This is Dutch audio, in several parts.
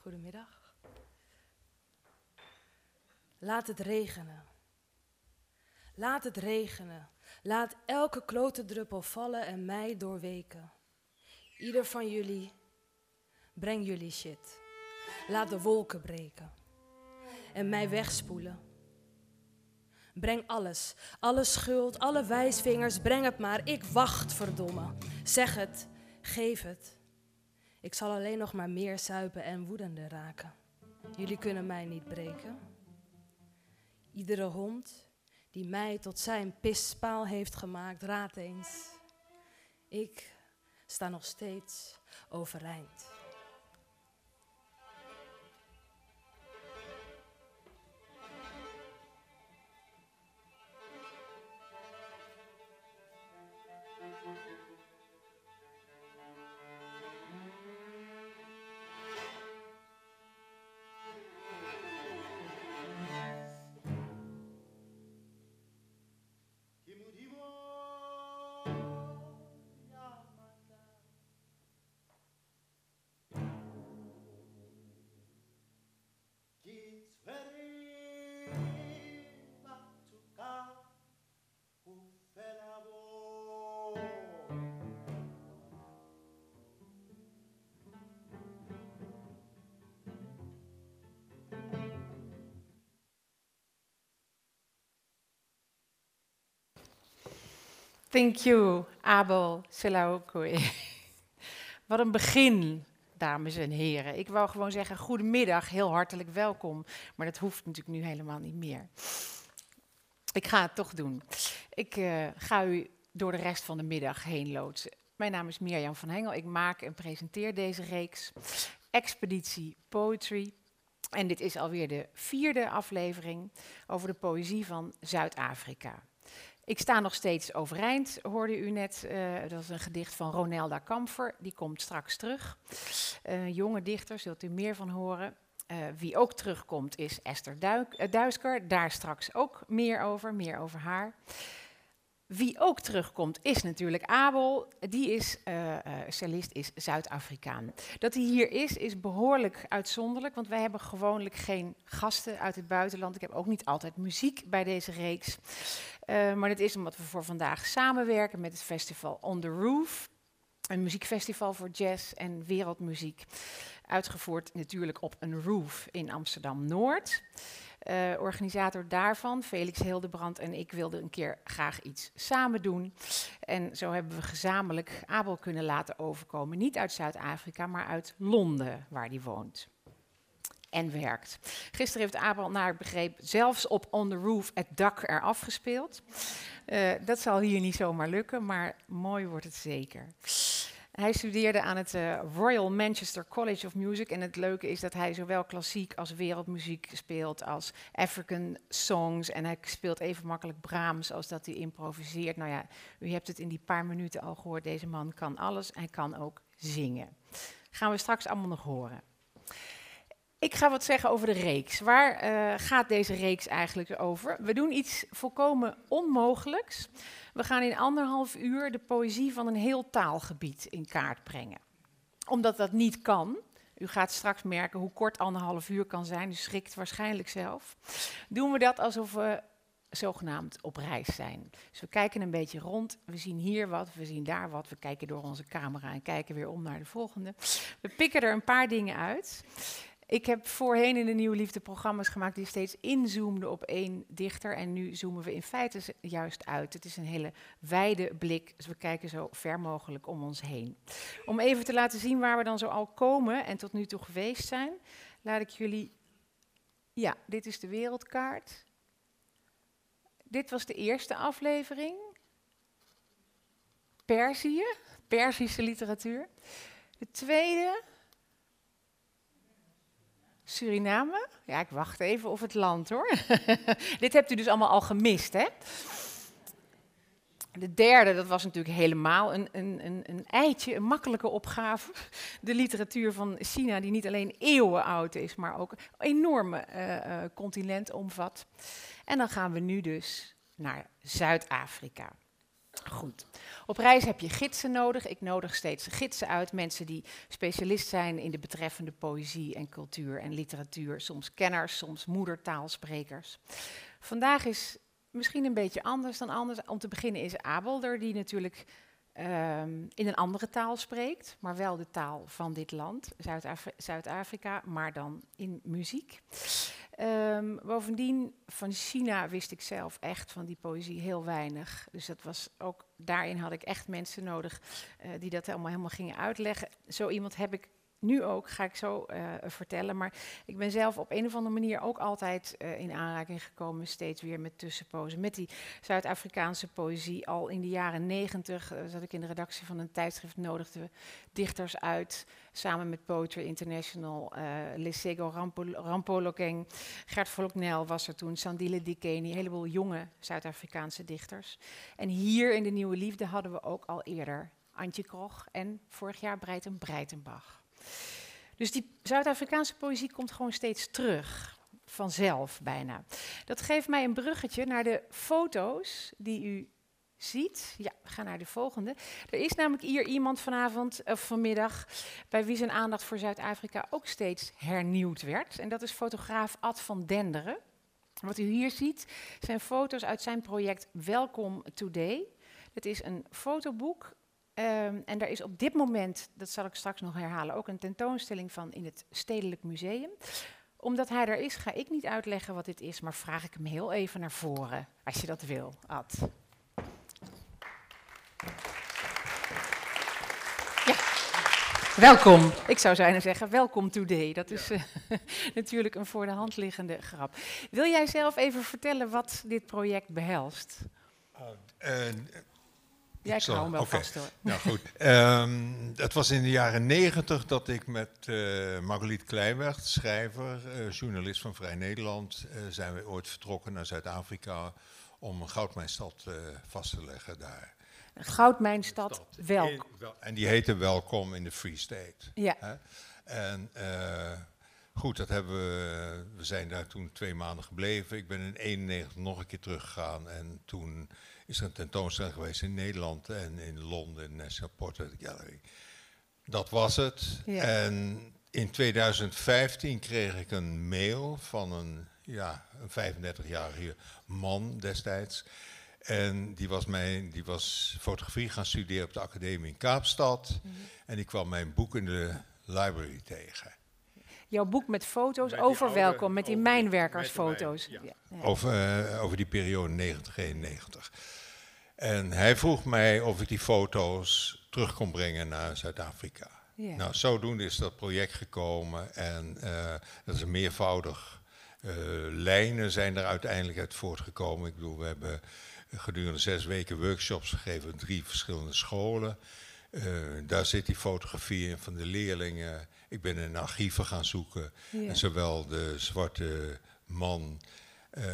Goedemiddag. Laat het regenen. Laat het regenen. Laat elke klote druppel vallen en mij doorweken. Ieder van jullie, breng jullie shit. Laat de wolken breken en mij wegspoelen. Breng alles, alle schuld, alle wijsvingers, breng het maar. Ik wacht, verdomme. Zeg het, geef het. Ik zal alleen nog maar meer zuipen en woedender raken. Jullie kunnen mij niet breken. Iedere hond die mij tot zijn pispaal heeft gemaakt, raad eens. Ik sta nog steeds overeind. Thank you, Abel. Wat een begin, dames en heren. Ik wou gewoon zeggen goedemiddag, heel hartelijk welkom. Maar dat hoeft natuurlijk nu helemaal niet meer. Ik ga het toch doen. Ik uh, ga u door de rest van de middag heen loodsen. Mijn naam is Mirjam van Hengel. Ik maak en presenteer deze reeks Expeditie Poetry. En dit is alweer de vierde aflevering over de poëzie van Zuid-Afrika. Ik sta nog steeds overeind, hoorde u net. Uh, dat is een gedicht van Ronelda Kamfer, die komt straks terug. Uh, jonge dichter, zult u meer van horen. Uh, wie ook terugkomt is Esther Duisker, daar straks ook meer over, meer over haar. Wie ook terugkomt is natuurlijk Abel. Die is uh, cellist, is Zuid-Afrikaan. Dat hij hier is, is behoorlijk uitzonderlijk, want wij hebben gewoonlijk geen gasten uit het buitenland. Ik heb ook niet altijd muziek bij deze reeks. Uh, maar dat is omdat we voor vandaag samenwerken met het festival On The Roof. Een muziekfestival voor jazz en wereldmuziek. Uitgevoerd natuurlijk op een roof in Amsterdam-Noord. Uh, organisator daarvan, Felix Hildebrand en ik wilden een keer graag iets samen doen. En zo hebben we gezamenlijk Abel kunnen laten overkomen. Niet uit Zuid-Afrika, maar uit Londen, waar hij woont. En werkt. Gisteren heeft Abel, naar begreep, zelfs op On the Roof het dak eraf gespeeld. Uh, dat zal hier niet zomaar lukken, maar mooi wordt het zeker. Hij studeerde aan het uh, Royal Manchester College of Music. En het leuke is dat hij zowel klassiek als wereldmuziek speelt, als African songs. En hij speelt even makkelijk Brahms als dat hij improviseert. Nou ja, u hebt het in die paar minuten al gehoord. Deze man kan alles. Hij kan ook zingen. Gaan we straks allemaal nog horen. Ik ga wat zeggen over de reeks. Waar uh, gaat deze reeks eigenlijk over? We doen iets volkomen onmogelijks. We gaan in anderhalf uur de poëzie van een heel taalgebied in kaart brengen. Omdat dat niet kan, u gaat straks merken hoe kort anderhalf uur kan zijn, u schrikt waarschijnlijk zelf, doen we dat alsof we zogenaamd op reis zijn. Dus we kijken een beetje rond, we zien hier wat, we zien daar wat, we kijken door onze camera en kijken weer om naar de volgende. We pikken er een paar dingen uit. Ik heb voorheen in de Nieuwe Liefde programma's gemaakt die steeds inzoomden op één dichter. En nu zoomen we in feite juist uit. Het is een hele wijde blik, dus we kijken zo ver mogelijk om ons heen. Om even te laten zien waar we dan zo al komen en tot nu toe geweest zijn, laat ik jullie... Ja, dit is de wereldkaart. Dit was de eerste aflevering. Perzië, Perzische literatuur. De tweede Suriname? Ja, ik wacht even of het land hoor. Dit hebt u dus allemaal al gemist, hè? De derde, dat was natuurlijk helemaal een, een, een, een eitje, een makkelijke opgave. De literatuur van China, die niet alleen eeuwen oud is, maar ook een enorme uh, uh, continent omvat. En dan gaan we nu dus naar Zuid-Afrika. Goed. Op reis heb je gidsen nodig. Ik nodig steeds gidsen uit, mensen die specialist zijn in de betreffende poëzie en cultuur en literatuur. Soms kenners, soms moedertaalsprekers. Vandaag is misschien een beetje anders dan anders. Om te beginnen is Abel er, die natuurlijk ehm, in een andere taal spreekt, maar wel de taal van dit land, Zuid-Afrika, maar dan in muziek. Um, bovendien, van China wist ik zelf echt van die poëzie heel weinig. Dus dat was ook, daarin had ik echt mensen nodig uh, die dat helemaal, helemaal gingen uitleggen. Zo iemand heb ik nu ook, ga ik zo uh, vertellen. Maar ik ben zelf op een of andere manier ook altijd uh, in aanraking gekomen, steeds weer met tussenpozen. Met die Zuid-Afrikaanse poëzie. Al in de jaren negentig uh, zat ik in de redactie van een tijdschrift, nodigde dichters uit. Samen met Poetry International, Lesego Rampol Rampolokeng, Gert Volknel was er toen, Sandile Dikeni, een heleboel jonge Zuid-Afrikaanse dichters. En hier in De Nieuwe Liefde hadden we ook al eerder Antje Krog en vorig jaar Breiten Breitenbach. Dus die Zuid-Afrikaanse poëzie komt gewoon steeds terug. Vanzelf bijna. Dat geeft mij een bruggetje naar de foto's die u ziet. Ja, we gaan naar de volgende. Er is namelijk hier iemand vanavond of vanmiddag bij wie zijn aandacht voor Zuid-Afrika ook steeds hernieuwd werd. En dat is fotograaf Ad van Denderen. Wat u hier ziet zijn foto's uit zijn project Welcome Today. Het is een fotoboek Um, en daar is op dit moment, dat zal ik straks nog herhalen, ook een tentoonstelling van in het Stedelijk Museum. Omdat hij er is, ga ik niet uitleggen wat dit is, maar vraag ik hem heel even naar voren, als je dat wil, Ad. Ja, welkom. Ik zou zijn zeggen, welkom today. Dat is uh, natuurlijk een voor de hand liggende grap. Wil jij zelf even vertellen wat dit project behelst? Uh, uh, Jij ik hou hem wel okay. vast hoor. Nou goed. Um, het was in de jaren negentig dat ik met uh, Margoliet Kleinweg, schrijver, uh, journalist van Vrij Nederland, uh, zijn we ooit vertrokken naar Zuid-Afrika om een goudmijnstad vast te leggen daar. Goudmijnstad, welk? En die heette Welkom in de Free State. Ja. Hè? En goed, dat hebben we, we zijn daar toen twee maanden gebleven. Ik ben in 91 nog een keer teruggegaan en toen is er een tentoonstelling geweest in Nederland en in Londen, National Portrait Gallery. Dat was het. Ja. En in 2015 kreeg ik een mail van een, ja, een 35-jarige man destijds. En die was, mijn, die was fotografie gaan studeren op de academie in Kaapstad. Mhm. En die kwam mijn boek in de library tegen. Jouw boek met foto's Met over oude- welkom, met die over mijnwerkersfoto's. mijn- Ja. Ja. Over, eh, over die periode 90-91. En hij vroeg mij of ik die foto's terug kon brengen naar Zuid-Afrika. Ja. Nou, zodoende is dat project gekomen en eh, dat is een meervoudig. eh, lijnen zijn er uiteindelijk uit voortgekomen. Ik bedoel, we hebben gedurende zes weken workshops gegeven in drie verschillende scholen. Eh, daar zit die fotografie in van de leerlingen. Ik ben in archieven gaan zoeken. Ja. En zowel de zwarte man eh,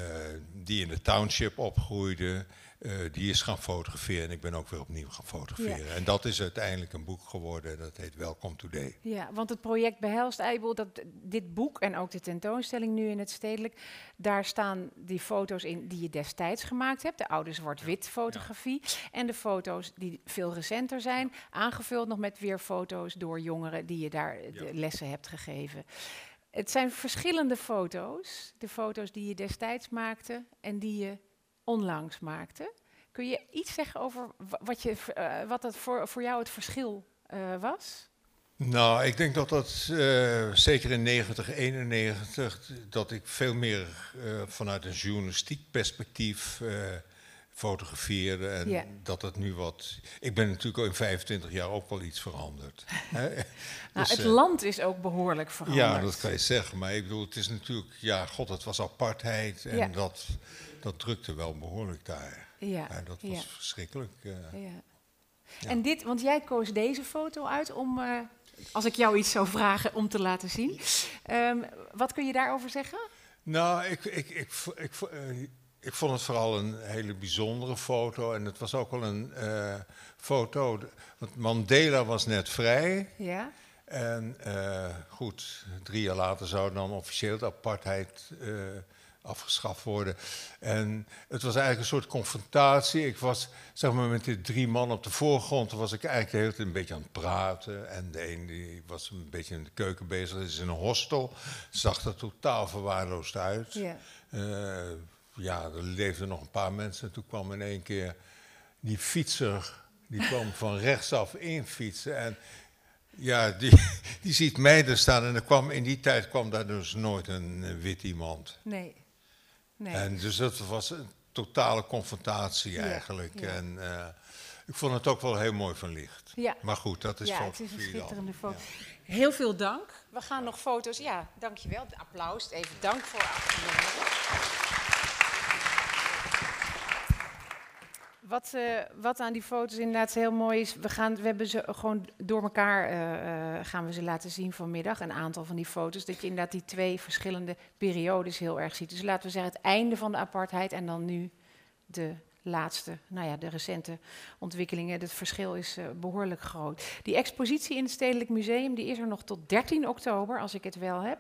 die in de township opgroeide, eh, die is gaan fotograferen. En ik ben ook weer opnieuw gaan fotograferen. En dat is uiteindelijk een boek geworden. Dat heet Welcome Today. Ja, want het project behelst eigenlijk dat dit boek en ook de tentoonstelling nu in het stedelijk, daar staan die foto's in die je destijds gemaakt hebt, de oude zwart-wit fotografie, en de foto's die veel recenter zijn, aangevuld nog met weer foto's door jongeren die je daar de lessen hebt gegeven. Het zijn verschillende foto's, de foto's die je destijds maakte en die je onlangs maakte. Kun je iets zeggen over wa- wat, je, eh, wat dat voor, voor jou het verschil eh, was? Nou, ik denk dat dat eh, zeker in 90, 91, dat ik veel meer vanuit een journalistiek perspectief fotografeerde. En dat het nu wat. Ik ben natuurlijk al in 25 jaar ook wel iets veranderd. Nou, Dus, het land is ook behoorlijk veranderd. Ja, dat kan je zeggen. Maar ik bedoel, het is natuurlijk, ja, god, het was apartheid. En Ja. dat, dat drukte wel behoorlijk daar. Ja, Ja, dat was ja, verschrikkelijk. eh. ja. En dit, want jij koos deze foto uit om, eh, als ik jou iets zou vragen, om te laten zien. Ehm, wat kun je daarover zeggen? Nou, ik, ik, ik, ik, eh, ik vond het vooral een hele bijzondere foto. En het was ook wel een foto. Want Mandela was net vrij. Ja, En goed, drie jaar later zou dan officieel de apartheid afgeschaft worden. En het was eigenlijk een soort confrontatie. Ik was zeg maar, met die drie mannen op de voorgrond, was ik eigenlijk de hele tijd een beetje aan het praten. En de een die was een beetje in de keuken bezig, dat is in een hostel. Zag er totaal verwaarloosd uit. Ja. Eh, ja, er leefden nog een paar mensen. En toen kwam in één keer die fietser, die kwam van rechtsaf in fietsen. En ja, die, die ziet mij er staan. En er kwam, in die tijd kwam daar dus nooit een eh, wit iemand. Nee. Nee. En dus dat was een totale confrontatie Ja, eigenlijk. ja. En eh, ik vond het ook wel heel mooi van licht. Ja. Maar goed, dat is ja, het is een schitterende foto. Heel veel dank. We gaan nog foto's. Ja, dankjewel. Applaus. Even dank voor Wat, eh, wat aan die foto's inderdaad heel mooi is, we, gaan, we hebben ze gewoon door elkaar eh, eh, gaan we ze laten zien vanmiddag. Een aantal van die foto's. Dat je inderdaad die twee verschillende periodes heel erg ziet. Dus laten we zeggen het einde van de apartheid en dan nu de laatste, nou ja, de recente ontwikkelingen. Het verschil is eh, behoorlijk groot. Die expositie in het Stedelijk Museum die is er nog tot 13 oktober, als ik het wel heb.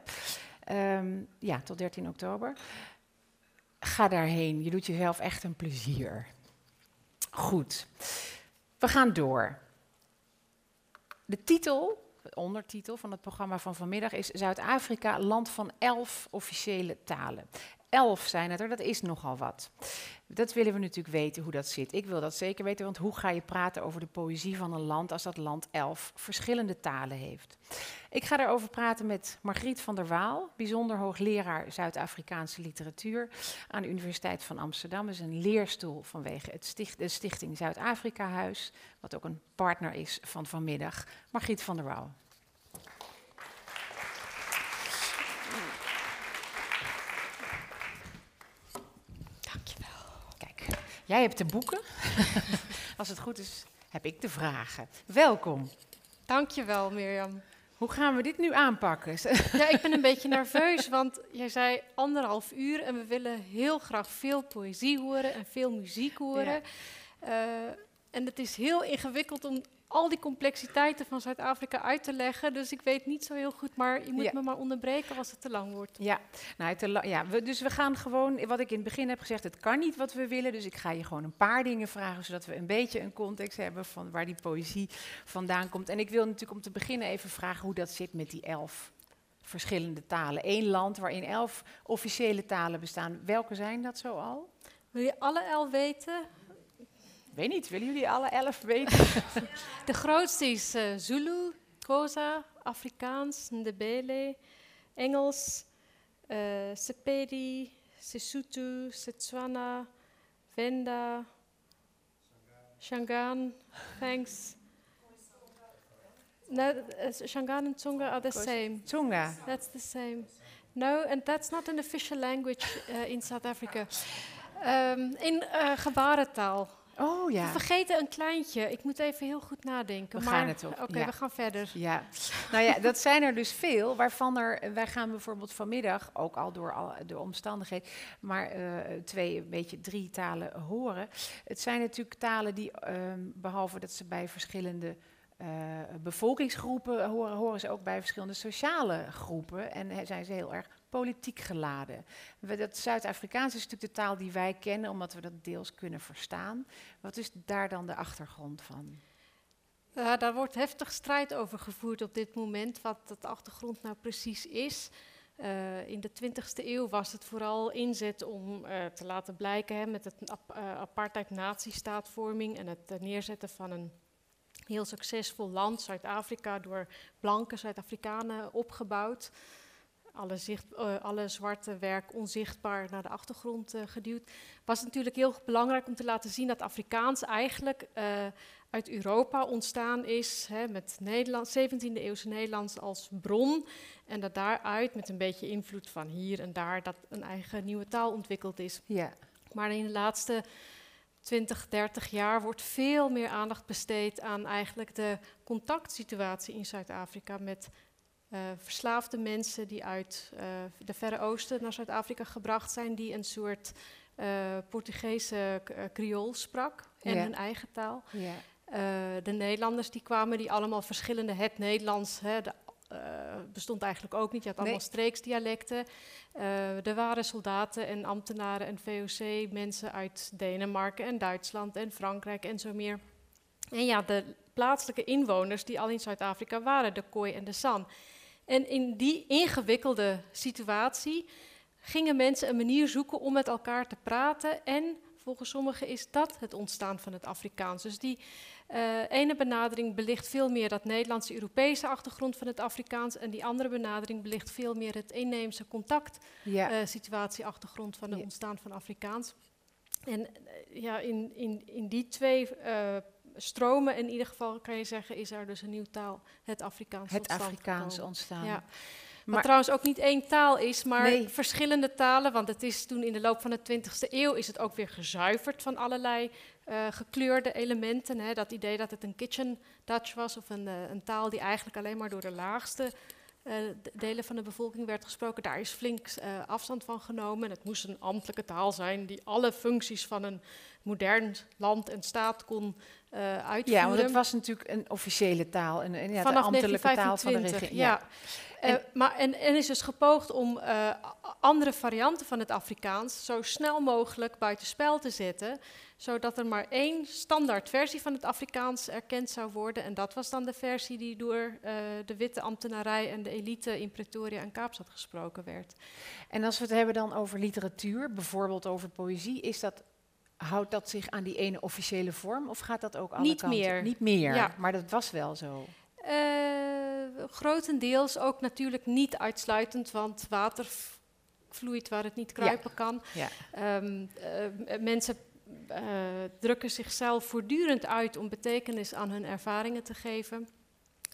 Ehm, ja, tot 13 oktober. Ga daarheen. Je doet jezelf echt een plezier. Goed. We gaan door. De titel, de ondertitel van het programma van vanmiddag is Zuid-Afrika, land van elf officiële talen. Elf zijn het er, dat is nogal wat. Dat willen we natuurlijk weten hoe dat zit. Ik wil dat zeker weten, want hoe ga je praten over de poëzie van een land als dat land elf verschillende talen heeft? Ik ga daarover praten met Margriet van der Waal, bijzonder hoogleraar Zuid-Afrikaanse literatuur aan de Universiteit van Amsterdam. Is een leerstoel vanwege het sticht, de Stichting Zuid-Afrika Huis, wat ook een partner is van vanmiddag. Margriet van der Waal. Dankjewel. Kijk, jij hebt de boeken. Als het goed is, heb ik de vragen. Welkom. Dankjewel, Mirjam. Hoe gaan we dit nu aanpakken? Ja, ik ben een beetje nerveus, want jij zei anderhalf uur en we willen heel graag veel poëzie horen en veel muziek horen. Eh, en het is heel ingewikkeld om al die complexiteiten van Zuid-Afrika uit te leggen. Dus ik weet niet zo heel goed, maar je moet Ja. me maar onderbreken als het te lang wordt. Ja, nou, la- ja we, dus we gaan gewoon, wat ik in het begin heb gezegd, het kan niet wat we willen. Dus ik ga je gewoon een paar dingen vragen, zodat we een beetje een context hebben van waar die poëzie vandaan komt. En ik wil natuurlijk om te beginnen even vragen hoe dat zit met die elf verschillende talen. Eén land waarin elf officiële talen bestaan. Welke zijn dat zo al? Wil je alle elf weten? Weet niet, willen jullie alle elf weten? De grootste is eh, Zulu, Xhosa, Afrikaans, Ndebele, Engels, eh Sepedi, Sesotho, Setswana, Venda, Shangaan, thanks. No, uh, Shangaan and Tsonga are the same. Tsonga. That's the same. No, and that's not an official language uh, in South Africa. Um, in uh, gebarentaal. Oh We ja. vergeten een kleintje. Ik moet even heel goed nadenken. We maar, gaan het op, Oké, ja. we gaan verder. Ja, nou ja, dat zijn er dus veel, waarvan er, wij gaan bijvoorbeeld vanmiddag, ook al door al de omstandigheden, maar eh, twee, een beetje drie talen horen. Het zijn natuurlijk talen die, ehm, behalve dat ze bij verschillende eh, bevolkingsgroepen horen, horen ze ook bij verschillende sociale groepen en zijn ze heel erg politiek geladen. We, dat Zuid-Afrikaans is natuurlijk de taal die wij kennen, omdat we dat deels kunnen verstaan. Wat is daar dan de achtergrond van? Daar wordt heftig strijd over gevoerd op dit moment, wat het achtergrond nou precies is. Eh, in de 20e eeuw was het vooral inzet om eh, te laten blijken hè, met het eh, apartheid-natiestaatvorming en het neerzetten van een heel succesvol land, Zuid-Afrika, door blanke Zuid-Afrikanen opgebouwd. Alle, zicht, eh, alle zwarte werk onzichtbaar naar de achtergrond eh, geduwd. Was natuurlijk heel belangrijk om te laten zien dat Afrikaans eigenlijk eh, uit Europa ontstaan is, hè, met Nederland, 17e eeuwse Nederlands als bron. En dat daaruit, met een beetje invloed van hier en daar, dat een eigen nieuwe taal ontwikkeld is. Ja, Maar in de laatste 20, 30 jaar wordt veel meer aandacht besteed aan eigenlijk de contactsituatie in Zuid-Afrika met verslaafde mensen die uit eh, de Verre Oosten naar Zuid-Afrika gebracht zijn, die een soort eh, Portugese eh, Creool sprak en hun eigen taal. ja. Eh, de Nederlanders die kwamen, die allemaal verschillende het Nederlands, hè, de eh, bestond eigenlijk ook niet. Je had Nee. allemaal streeksdialecten. Eh, er waren soldaten en ambtenaren en VOC-mensen uit Denemarken en Duitsland en Frankrijk en zo meer. En ja, de plaatselijke inwoners die al in Zuid-Afrika waren, de Khoi en de San. En in die ingewikkelde situatie gingen mensen een manier zoeken om met elkaar te praten. En volgens sommigen is dat het ontstaan van het Afrikaans. Dus die eh, ene benadering belicht veel meer dat Nederlandse Europese achtergrond van het Afrikaans. En die andere benadering belicht veel meer het inheemse contact Ja. eh, van het Ja. ontstaan van Afrikaans. En eh, ja, in, in, in die twee stromen in ieder geval kan je zeggen, is er dus een nieuwe taal, het Afrikaans. het Afrikaans gekomen. ontstaan. Ja. Wat Maar- trouwens ook niet één taal is, maar Nee. verschillende talen. Want het is toen in de loop van de 20e eeuw is het ook weer gezuiverd van allerlei eh, gekleurde elementen. Hè. Dat idee dat het een kitchen Dutch was of een, eh, een taal die eigenlijk alleen maar door de laagste eh, delen van de bevolking werd gesproken. Daar is flink afstand van genomen. Het moest een ambtelijke taal zijn die alle functies van een modern land en staat kon eh uitvoeren. Ja, want het was natuurlijk een officiële taal. En, en ja, de ambtelijke taal van de 1925, regering. ja. Eh, En- maar en, en is dus gepoogd om eh, andere varianten van het Afrikaans zo snel mogelijk buitenspel te zetten, zodat er maar één standaard versie van het Afrikaans erkend zou worden. En dat was dan de versie die door de witte ambtenarij en de elite in Pretoria en Kaapstad gesproken werd. En als we het hebben dan over literatuur, bijvoorbeeld over poëzie, is dat, houdt dat zich aan die ene officiële vorm of gaat dat ook alle Niet kanten? meer. Niet meer, Ja. maar dat was wel zo. Eh, grotendeels ook natuurlijk niet uitsluitend, want water vloeit waar het niet kruipen kan. Ja. Ehm, eh, mensen eh, drukken zichzelf voortdurend uit om betekenis aan hun ervaringen te geven.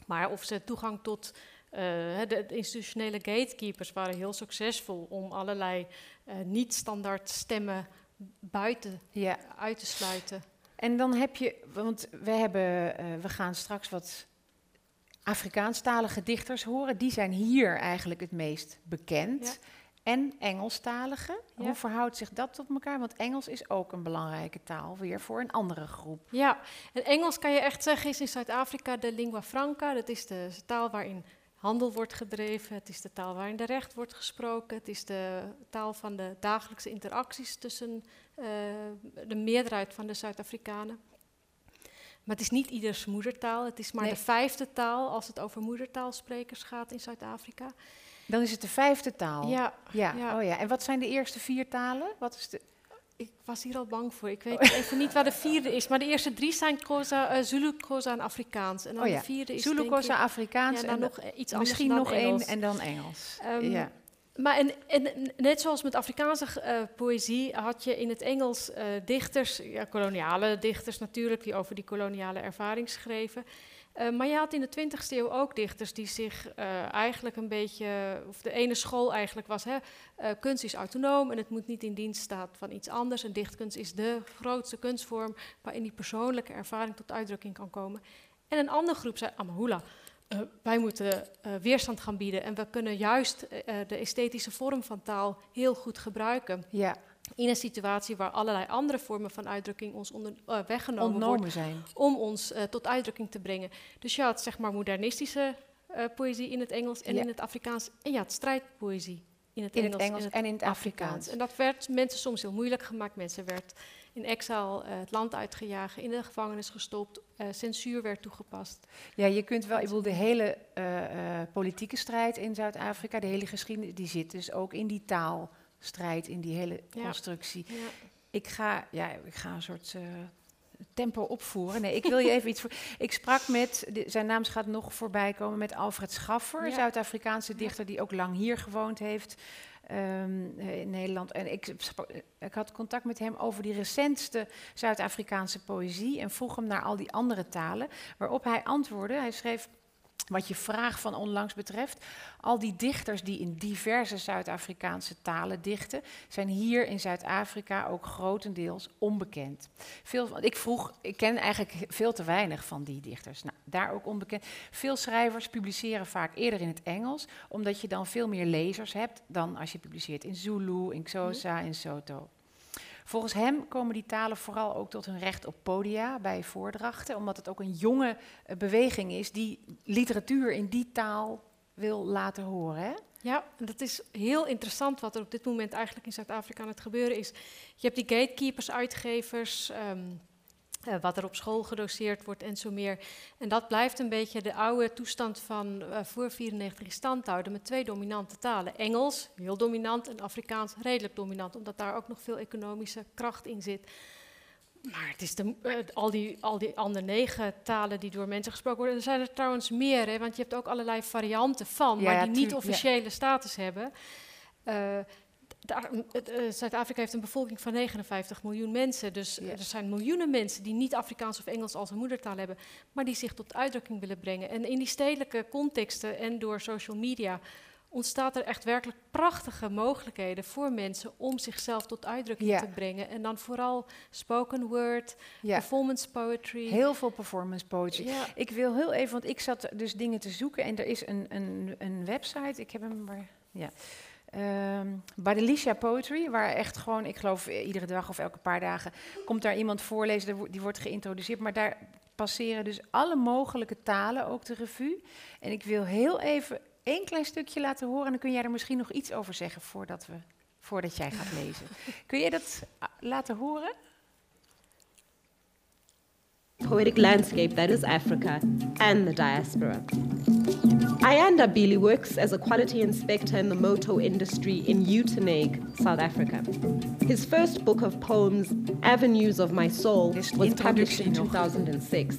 Maar of ze toegang tot eh, hè, de, institutionele gatekeepers waren heel succesvol om allerlei eh, niet-standaard stemmen buiten Ja. uit te sluiten. En dan heb je, want we, hebben, eh, we gaan straks wat Afrikaanstalige dichters horen. Die zijn hier eigenlijk het meest bekend. Ja. En Engelstalige. Ja. Hoe verhoudt zich dat tot elkaar? Want Engels is ook een belangrijke taal weer voor een andere groep. Ja, en Engels kan je echt zeggen is in Zuid-Afrika de lingua franca. Dat is de taal waarin handel wordt gedreven. Het is de taal waarin de recht wordt gesproken. Het is de taal van de dagelijkse interacties tussen eh, de meerderheid van de Zuid-Afrikanen. Maar het is niet ieders moedertaal. Het is maar Nee. de vijfde taal als het over moedertaalsprekers gaat in Zuid-Afrika. Dan is het de vijfde taal. Ja, Ja. Ja. Oh ja. En wat zijn de eerste vier talen? Wat is de... ik was hier al bang voor. Ik weet even niet waar de vierde is. Maar de eerste drie zijn Xhosa, eh, Zulu, Xhosa en Afrikaans. En dan Oh ja, de vierde is Zulu, ik- Afrikaans Ja, en dan nog eh, iets anders misschien nog één en dan Engels. Ehm, ja. Maar en, en net zoals met Afrikaanse eh, poëzie had je in het Engels dichters, ja, koloniale dichters natuurlijk, die over die koloniale ervaring schreven. Eh, maar je had in de 20e eeuw ook dichters die zich eh, eigenlijk een beetje, of de ene school eigenlijk was, hè, eh, kunst is autonoom en het moet niet in dienst staan van iets anders. En dichtkunst is de grootste kunstvorm waarin die persoonlijke ervaring tot uitdrukking kan komen. En een andere groep zei, Amahula, eh, wij moeten weerstand gaan bieden en we kunnen juist de esthetische vorm van taal heel goed gebruiken ja, in een situatie waar allerlei andere vormen van uitdrukking ons onder, eh, weggenomen worden ontnomen zijn. om ons eh, tot uitdrukking te brengen. Dus je had zeg maar modernistische eh, poëzie in het Engels en Ja. in het Afrikaans en je had strijdpoëzie in het In Engels, het Engels en in het Afrikaans. En dat werd mensen soms heel moeilijk gemaakt. Mensen werd in exile het land uitgejaagd, in de gevangenis gestopt, censuur werd toegepast. Ja, je kunt wel, ik bedoel, de hele politieke strijd in Zuid-Afrika, de hele geschiedenis, die zit dus ook in die taalstrijd, in die hele constructie. Ja. Ik ga, ja, ik ga een soort eh, tempo opvoeren. Nee, ik wil je even iets voor. Ik sprak met, de- zijn naam gaat nog voorbij komen, met Alfred Schaffer, Ja. Zuid-Afrikaanse dichter die ook lang hier gewoond heeft. ehm, eh, in Nederland. En ik, sprak- ik had contact met hem over die recentste Zuid-Afrikaanse poëzie en vroeg hem naar al die andere talen. Waarop hij antwoordde, hij schreef, wat je vraag van onlangs betreft, al die dichters die in diverse Zuid-Afrikaanse talen dichten, zijn hier in Zuid-Afrika ook grotendeels onbekend. Veel, ik vroeg, ik ken eigenlijk veel te weinig van die dichters. Nou, daar ook onbekend. Veel schrijvers publiceren vaak eerder in het Engels, omdat je dan veel meer lezers hebt dan als je publiceert in Zulu, in Xhosa, in Soto. Volgens hem komen die talen vooral ook tot hun recht op podia bij voordrachten, omdat het ook een jonge eh, beweging is die literatuur in die taal wil laten horen. Hè? Ja, dat is heel interessant wat er op dit moment eigenlijk in Zuid-Afrika aan het gebeuren is. Je hebt die gatekeepers, uitgevers, ehm, eh, wat er op school gedoseerd wordt en zo meer. En dat blijft een beetje de oude toestand van uh, voor 94 in stand houden met twee dominante talen. Engels, heel dominant, en Afrikaans, redelijk dominant, omdat daar ook nog veel economische kracht in zit. Maar het is de, uh, al, die, al die andere negen talen die door mensen gesproken worden, er zijn er trouwens meer, hè, want je hebt ook allerlei varianten van, ja, maar die niet officiële ja. status hebben. Uh, Zuid-Afrika heeft een bevolking van 59 miljoen mensen. Dus ja. er zijn miljoenen mensen die niet Afrikaans of Engels als hun moedertaal hebben, maar die zich tot uitdrukking willen brengen. En in die stedelijke contexten en door social media ontstaat er echt werkelijk prachtige mogelijkheden voor mensen om zichzelf tot uitdrukking ja. te brengen. En dan vooral spoken word, ja. performance poetry. Heel veel performance poetry. Ja. Ik wil heel even, want ik zat dus dingen te zoeken en er is een, een, een website, ik heb hem maar. Ja. Um, bij de Licia Poetry, waar echt gewoon, ik geloof iedere dag of elke paar dagen, komt daar iemand voorlezen, die wordt geïntroduceerd. Maar daar passeren dus alle mogelijke talen ook de revue. En ik wil heel even één klein stukje laten horen en dan kun jij er misschien nog iets over zeggen voordat, we, voordat jij gaat lezen. Kun je dat laten horen? Poetic landscape that is Africa and the diaspora. Ayanda Bili works as a quality inspector in the motor industry in Uitenhage, South Africa. His first book of poems, Avenues of My Soul, was published in 2006.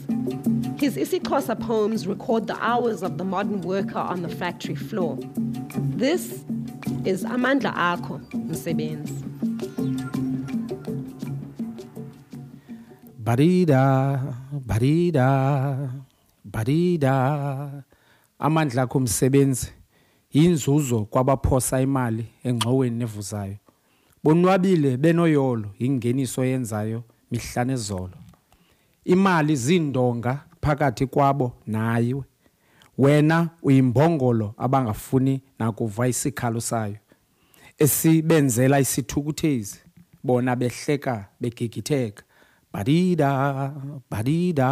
His isiXhosa poems record the hours of the modern worker on the factory floor. This is Amandla Akho Msebenzi. Barida, barida, barida. Amandla akho omsebenzi yinzuzo kwabaphosa imali engxoweni nevuzayo bonwabile benoyolo ingeniso yenzayo mihla nezolo. Imali zindonga phakathi kwabo nayiwe. Wena uyimbongolo abangafuni nakuva isikhalo sayo. Esibenzela isithukuthezi bona behleka begigitheka. Badida badida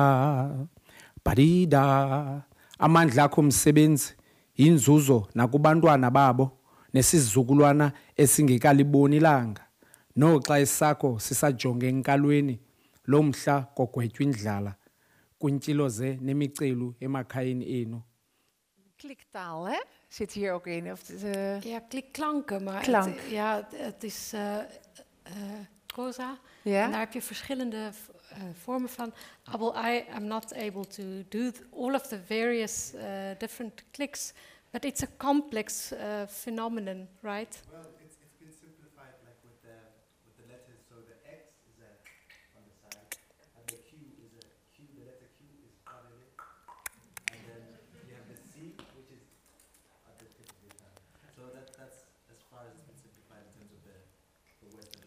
badida. Amandla akho msebenzi inzuzo nakubantwana babo nesizukulwana esingekaliboni ilanga noxa esakho sisajonge enkalweni lomhla kogwetywa indlala kwintshilo ze nemicelu emakhayeni enu kliktaal hè zit hier ook in of het, uh... ja klikklanken maar Klank. het, ja het is uh, uh, proza ja? en daar heb je verschillende vormen van. Well, I I am not able to do all of the various uh, different clicks, but it's a complex uh, phenomenon, right? Well, it's, it's been simplified like with the, with the letters. So the X is a, on the side, and the Q is a Q, the letter Q is parallel, and then you have the C, which is at the tip of your tongue. So that, that's as far as it's been simplified in terms of the, the Western.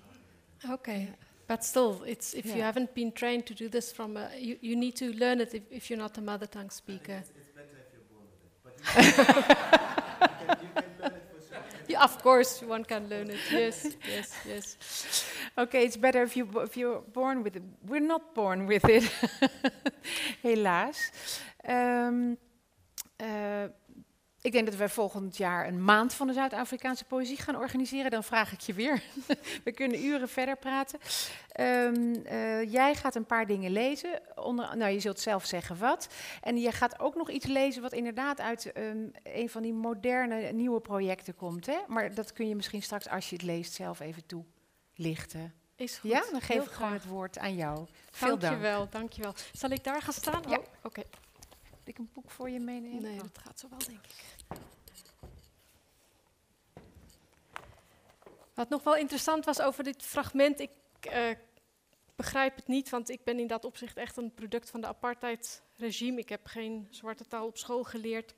Okay. But still, it's if yeah. you haven't been trained to do this from a, you, you need to learn it if, if you're not a mother tongue speaker. It's, it's, better if you're born with it. But you can, you can, learn it for sure. Yeah, of course, one can learn it. Yes, yes, yes. Okay, it's better if you if you're born with it. We're not born with it, helaas. Um, uh, Ik denk dat we volgend jaar een maand van de Zuid-Afrikaanse poëzie gaan organiseren. Dan vraag ik je weer. we kunnen uren verder praten. Um, uh, jij gaat een paar dingen lezen. Onder, nou, je zult zelf zeggen wat. En je gaat ook nog iets lezen wat inderdaad uit um, een van die moderne nieuwe projecten komt. Hè? Maar dat kun je misschien straks, als je het leest, zelf even toelichten. Is goed. Ja, dan geef ik gewoon het woord aan jou. Veel dank. Dankjewel, dankjewel. Zal ik daar gaan staan? Ja. Oh, Oké. Okay. Ik een boek voor je meenemen? Nee, dat gaat zo wel, denk ik. Wat nog wel interessant was over dit fragment, ik uh, begrijp het niet, want ik ben in dat opzicht echt een product van de apartheidregime. Ik heb geen zwarte taal op school geleerd.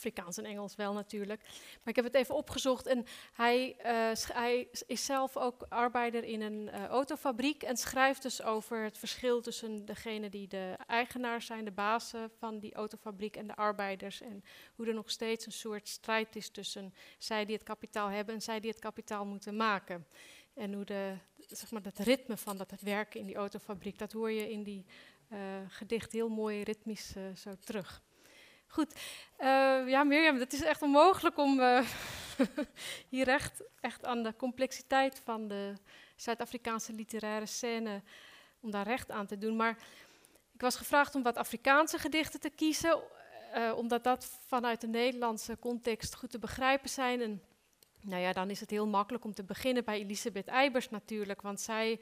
Afrikaans en Engels wel natuurlijk. Maar ik heb het even opgezocht en hij, uh, hij is zelf ook arbeider in een uh, autofabriek en schrijft dus over het verschil tussen degene die de eigenaar zijn, de bazen van die autofabriek en de arbeiders. En hoe er nog steeds een soort strijd is tussen zij die het kapitaal hebben en zij die het kapitaal moeten maken. En hoe de, zeg maar, dat ritme van dat werken in die autofabriek, dat hoor je in die uh, gedicht heel mooi ritmisch zo terug. Goed. Eh, ja, Mirjam, het is echt onmogelijk om eh, hier echt, echt aan de complexiteit van de Zuid-Afrikaanse literaire scène, om daar recht aan te doen. Maar ik was gevraagd om wat Afrikaanse gedichten te kiezen, eh, omdat dat vanuit de Nederlandse context goed te begrijpen zijn. En nou ja, dan is het heel makkelijk om te beginnen bij Elisabeth Eibers natuurlijk, want zij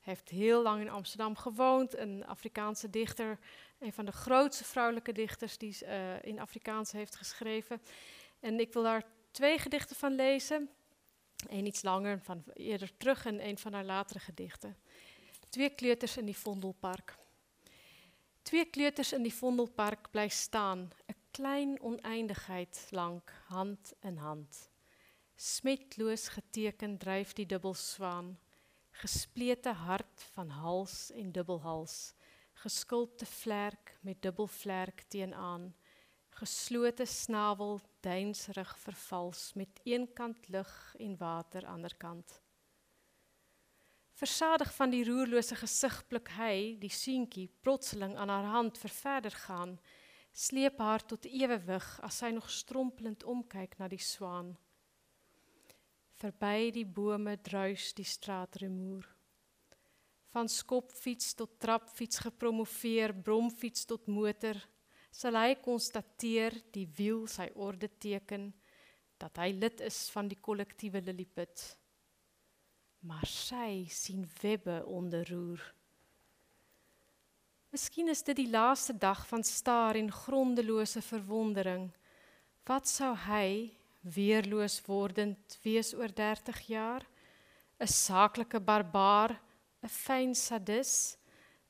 heeft heel lang in Amsterdam gewoond, een Afrikaanse dichter, een van de grootste vrouwelijke dichters die uh, in Afrikaans heeft geschreven. En ik wil daar twee gedichten van lezen. Eén iets langer, van eerder terug, en een van haar latere gedichten. Twee kleuters in die Vondelpark. Twee kleuters in die Vondelpark blijft staan, een klein oneindigheid lang, hand in hand. Smetloos getekend drijft die dubbelzwaan, gesplete hart van hals en dubbelhals, geskulpte vlerk met dubbelvlerk teenaan, geslote snavel deinsrig vervals met een kant lug en water ander kant. Versadig van die roerlose gesig blik hy die seentjie plotseling aan haar hand verder gaan, sleep haar tot ewewig as sy nog strompelend omkyk na die swaan. Verby die bome druis die straatrumoer. Van skopfiets tot trapfiets gepromoveer, bromfiets tot motor, sal hy konstateer die wiel sy orde teken dat hy lid is van die kollektiewe Lilliput. Maar sy sien webbe onderroer. Miskien is dit die laaste dag van staar en grondelose verwondering. Wat sou hy weerloos wordend wees oor 30 jaar? 'n Saaklike barbaar, 'n fyn sadis,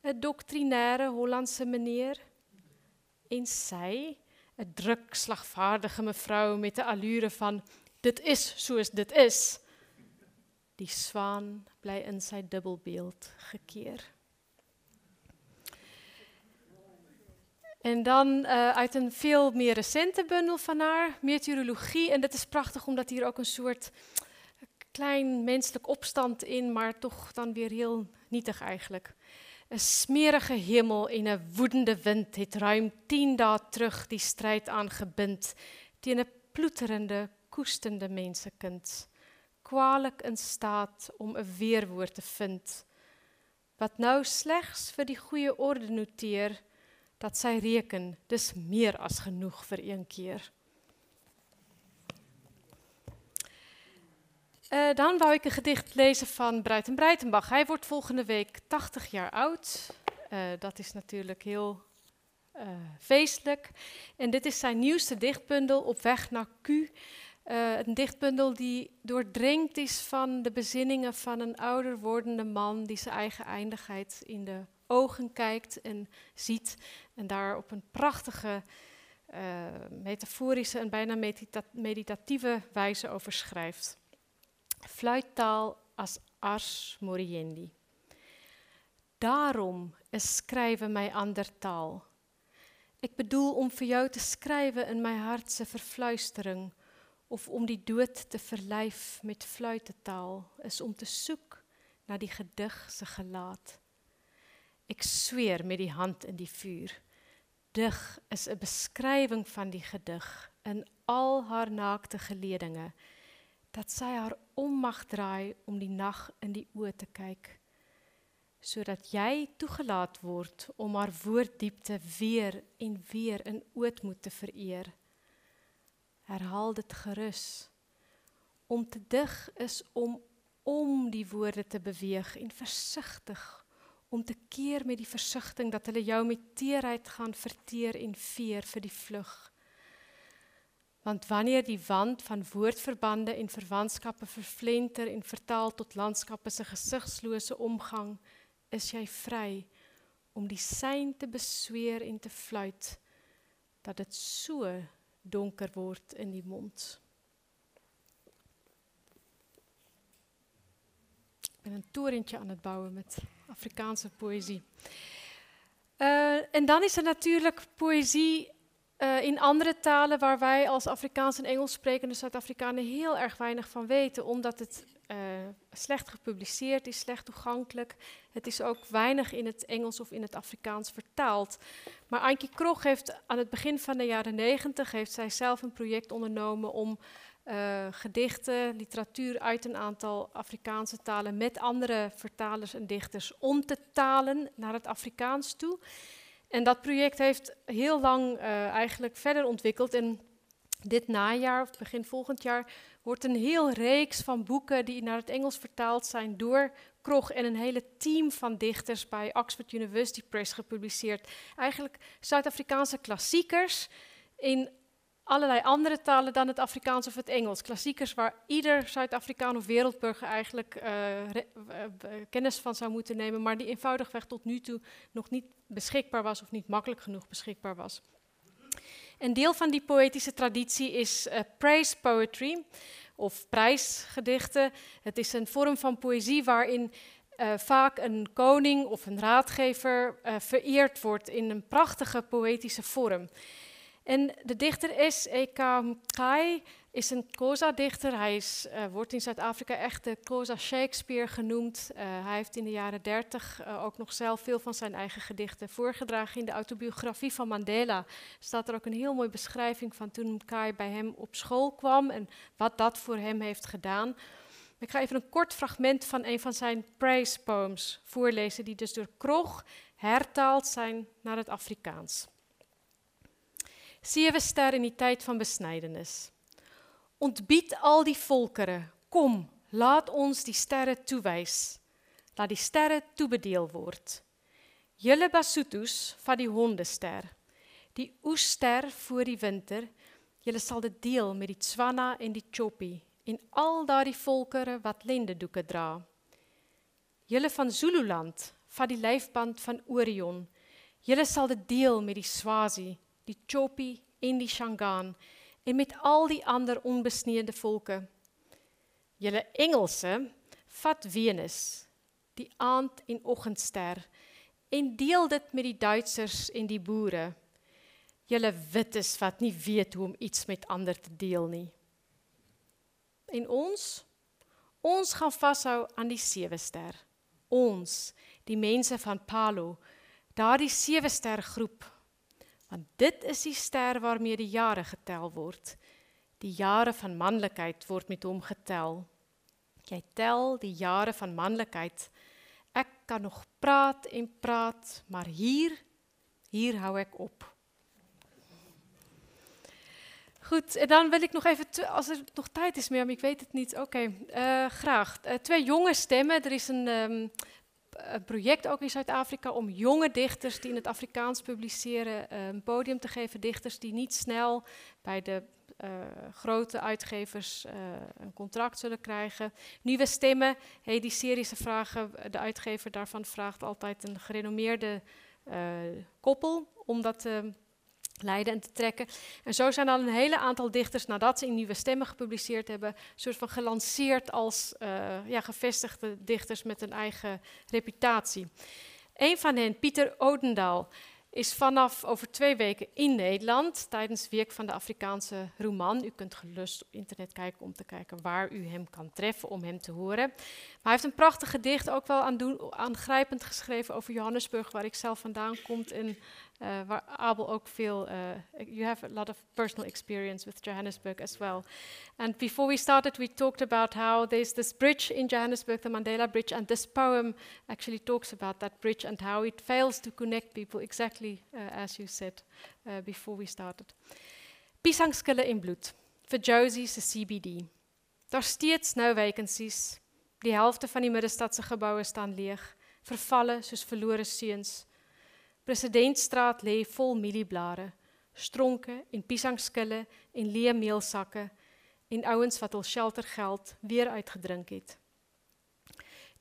'n doktrinêre Hollandse meneer en sy 'n druk slagvaardige mevrou met 'n allure van dit is soos dit is. Die swaan bly in sy dubbelbeeld gekeer. En dan uh, uit een veel meer recente bundel van haar, Meteorologie. En dat is prachtig omdat hier ook een soort klein menselijk opstand in, maar toch dan weer heel nietig eigenlijk. Een smerige hemel en een woedende wind het ruim tien dae terug die strijd aangebind teen 'n ploeterende, koestende mensenkind, kwalijk in staat om 'n weerwoord te vind wat nou slegs vir die goeie orde noteer dat sy reken dis meer as genoeg vir een keer. Uh, dan wou ik een gedicht lezen van Bruiten Breitenbach. Hij wordt volgende week 80 jaar oud. Uh, dat is natuurlijk heel uh, feestelijk. En dit is zijn nieuwste dichtbundel, Op weg naar Q. een dichtbundel die doordrenkt is van de bezinningen van een ouder wordende man... die zijn eigen eindigheid in de ogen kijkt en ziet. En daar op een prachtige, metaforische en bijna medita meditatieve wijze over schrijft fluittaal as ars moriendi. Daarom is skrywe my ander taal. Ek bedoel om vir jou te skrywe in my hart se verfluistering of om die dood te verlyf met fluitetaal is om te soek na die gedig se gelaat. Ek sweer met die hand in die vuur. Dig is 'n beskrywing van die gedig in al haar naakte geledinge dat sy haar om mag draai om die nag in die oë te kyk sodat jy toegelaat word om haar woorddiepte weer en weer in ootmoed te vereer. Herhaal dit gerus. Om te dig is om om die woorde te beweeg en versigtig om te keer met die versigtiging dat hulle jou met teerheid gaan verteer en veer vir die vlug Want wanneer die wand van woordverbande en verwantskappe vervlenter en vertaal tot landskappe se gesigslose omgang, is jy vry om die sein te besweer en te fluit dat dit so donker word in die mond. Ek ben 'n torentjie aan het bouwen met Afrikaanse poëzie. Uh, en dan is er natuurlijk poëzie eh, in andere talen waar wij als Afrikaans en Engels sprekende Zuid-Afrikanen heel erg weinig van weten, omdat het eh, slecht gepubliceerd is, slecht toegankelijk. Het is ook weinig in het Engels of in het Afrikaans vertaald. Maar Ankie Krog heeft aan het begin van de jaren negentig heeft zij zelf een project ondernomen om eh, gedichten, literatuur uit een aantal Afrikaanse talen met andere vertalers en dichters om te talen naar het Afrikaans toe. En dat project heeft heel lang uh, eigenlijk verder ontwikkeld. En dit najaar, of begin volgend jaar, wordt een heel reeks van boeken die naar het Engels vertaald zijn door Krog en een hele team van dichters bij Oxford University Press gepubliceerd. Eigenlijk Zuid-Afrikaanse klassiekers in allerlei andere talen dan het Afrikaans of het Engels. Klassiekers waar ieder Zuid-Afrikaan of wereldburger eigenlijk uh, kennis van zou moeten nemen, maar die eenvoudigweg tot nu toe nog niet beschikbaar was of niet makkelijk genoeg beschikbaar was. Een deel van die poëtische traditie is praise poetry of prijsgedichten. Het is een vorm van poëzie waarin vaak een koning of een raadgever vereerd wordt in een prachtige poëtische vorm. En de dichter S.E.K. Kai is een Xhosa-dichter. Hij is, uh, wordt in Zuid-Afrika echt de Xhosa Shakespeare genoemd. Uh, hij heeft in de jaren dertig uh, ook nog zelf veel van zijn eigen gedichten voorgedragen. In de autobiografie van Mandela staat er ook een heel mooie beschrijving van toen Kai bij hem op school kwam en wat dat voor hem heeft gedaan. Ik ga even een kort fragment van een van zijn praise poems voorlezen, die dus door Krog hertaald zijn naar het Afrikaans. Zeven ster in die tijd van besnijdenis. Ontbied al die volkeren. Kom, laat ons die sterren toewys. Laat die sterren toebedeel word. Julle Basutus van die hondester. Die oester voor die winter. Julle sal dit deel met die Tswana en die Chopi en al daardie volkere wat lendedoeke dra. Julle van Zululand, van die lyfband van Orion. Julle sal dit deel met die Swazi, die Chopi en die Shangaan en met al die ander onbesneede volke. Julle Engelse vat Venus, die aand en oggendster en deel dit met die Duitsers en die boere. Julle wites wat nie weet hoe om iets met ander te deel nie. En ons ons gaan vashou aan die sewe ster. Ons, die mense van Palo, daardie sewe ster groep Want dit is die ster waarmee die jare getel word. Die jare van manlikheid word met hom getel. Jy tel die jare van manlikheid. Ek kan nog praat en praat, maar hier hier hou ek op. Goed, en dan wil ik nog even, als er nog tijd is maar ik weet het niet. Oké, uh, graag. Uh, twee jonge stemmen. Er is een een project ook in Zuid-Afrika om jonge dichters die in het Afrikaans publiceren eh, een podium te geven. Dichters die niet snel bij de uh, grote uitgevers een contract zullen krijgen. Nieuwe stemmen, hey, die serische vragen, de uitgever daarvan vraagt altijd een gerenommeerde koppel om dat leiden en te trekken. En zo zijn al een hele aantal dichters, nadat ze in Nieuwe Stemmen gepubliceerd hebben, soort van gelanceerd als uh, ja, gevestigde dichters met een eigen reputatie. Een van hen, Pieter Odendaal, is vanaf over twee weken in Nederland tijdens Week van de Afrikaanse Roman. U kunt gerust op internet kijken om te kijken waar u hem kan treffen om hem te horen. Maar hij heeft een prachtig gedicht, ook wel aangrijpend geschreven over Johannesburg, waar ik zelf vandaan kom. En waar Abel ook veel, uh, you have a lot of personal experience with Johannesburg as well. And before we started, we talked about how there's this bridge in Johannesburg, the Mandela Bridge, and this poem actually talks about that bridge and how it fails to connect people, exactly uh, as you said before we started. Piesangskille in bloed, vir Josie se CBD. Daar steeds nou vacancies. Die helfte van die middestadse geboue staan leeg, vervalle soos verlore seuns. Presidentstraat lê vol mielieblare, stronke en piesangskille en leë meelsakke en ouens wat hul sheltergeld weer uitgedrink het.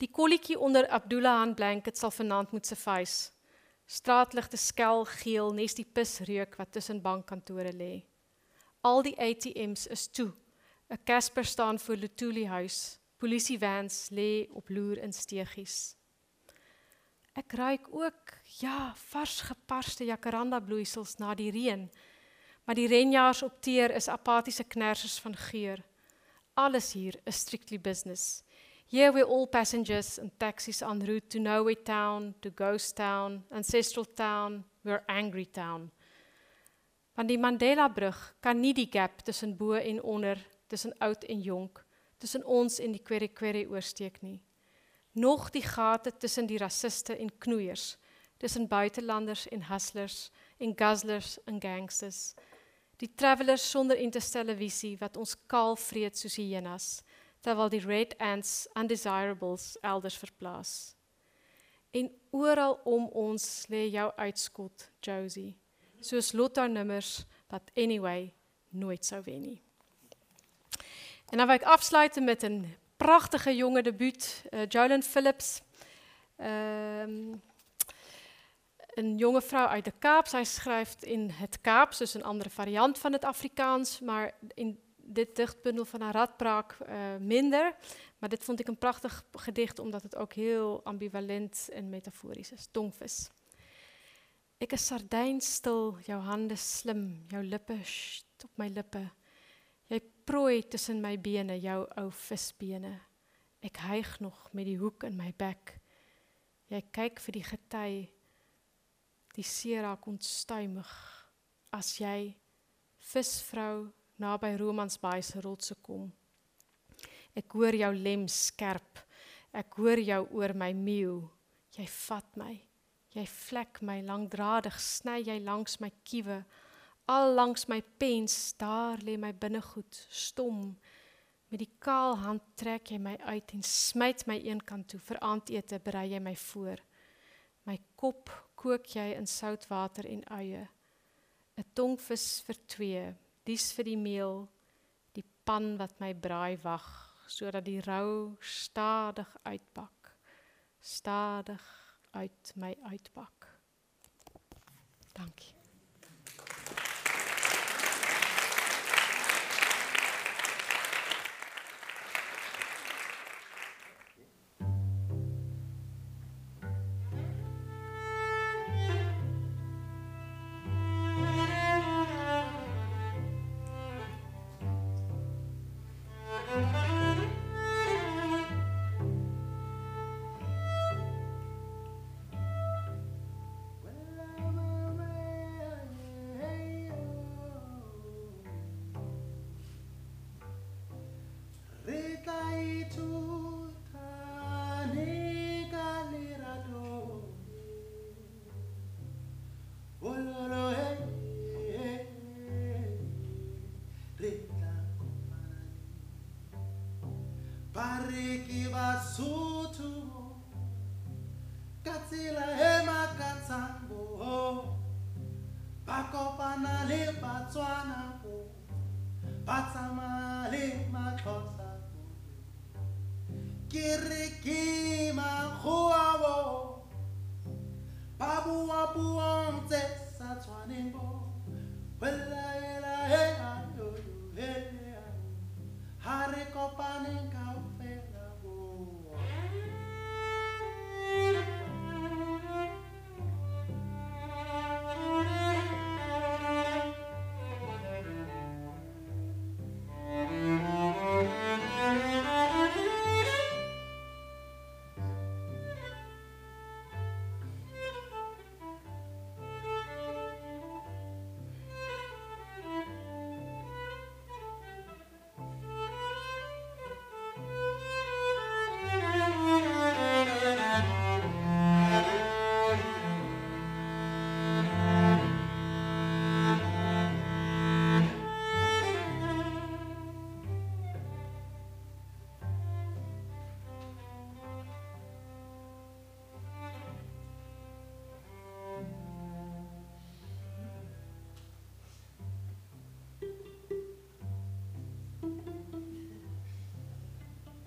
Die kolletjie onder Abdullah Han blanket sal vanaand moet suffice. Straatligte skel geel nes die pisreuk wat tussen bankkantore lê. Al die ATMs is toe. 'n Casper staan voor Lutuli huis. Polisievans lê op loer in steegies. Ek ruik ook ja, vars geparste jacaranda bloeisels na die reën. Maar die renjaars op teer is apathiese knersers van geur. Alles hier is strictly business. Here we're all passengers and taxis en route to Nowhere Town, to Ghost Town, Ancestral Town, we're Angry Town. Want die Mandela-brug kan nie die gap tussen bo en onder, tussen oud en jonk, tussen ons en die kweri-kweri oorsteek nie. Nog die gate tussen die rassiste en knoeiers, tussen buitelanders en hustlers en guzzlers en gangsters. Die travelers sonder interstelle visie wat ons kaal vreet soos hyenas, terwyl die red ants undesirables elders verplaas. En oral om ons lê jou uitskot, Josie, soos lotto nummers wat anyway nooit sou wen nie. En dan wil ek afsluit met 'n pragtige jonge debuut, uh, Phillips. Ehm um, 'n jonge vrou uit de Kaap. Sy skryf in het Kaaps, dus 'n ander variant van het Afrikaans, maar in dit dichtbundel van haar radpraak uh, minder. Maar dit vond ik een prachtig gedicht, omdat het ook heel ambivalent en metaforisch is. Tongvis. Ik is sardijn stil, jouw handen slim, jouw lippen op mijn lippen. Prooi tussen my bene, jou ou visbene. Ek hyg nog met die hoek in my bek. Jy kyk vir die gety. Die see raak ontstuimig as jy visvrou naby Romansbaai se rotse kom. Ek hoor jou lem skerp. Ek hoor jou oor my meeu. Jy vat my. Jy vlek my langdradig, sny jy langs my kiewe. Al langs my pens, daar lê my binnegoed, stom. Met die kaal hand trek jy my uit en smyt my een kant toe. Vir aandete berei jy my voor. My kop kook jy in soutwater en eie. 'n Tongvis vir twee, dis vir die meel, die pan wat my braai wag, sodat die rou stadig uitpak. Stadig uit my uitpak. Dankie.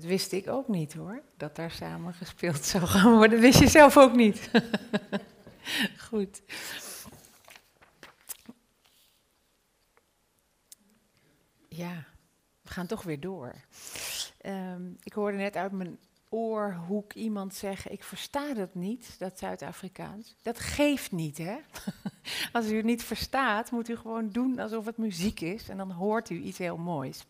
Dat wist ik ook niet hoor, dat daar samen gespeeld zou gaan worden. Dat wist je zelf ook niet. Goed. Ja, we gaan toch weer door. Ehm, ik hoorde net uit mijn oorhoek iemand zeggen: Ik versta dat niet, dat Zuid-Afrikaans. Dat geeft niet, hè? Als u het niet verstaat, moet u gewoon doen alsof het muziek is en dan hoort u iets heel moois.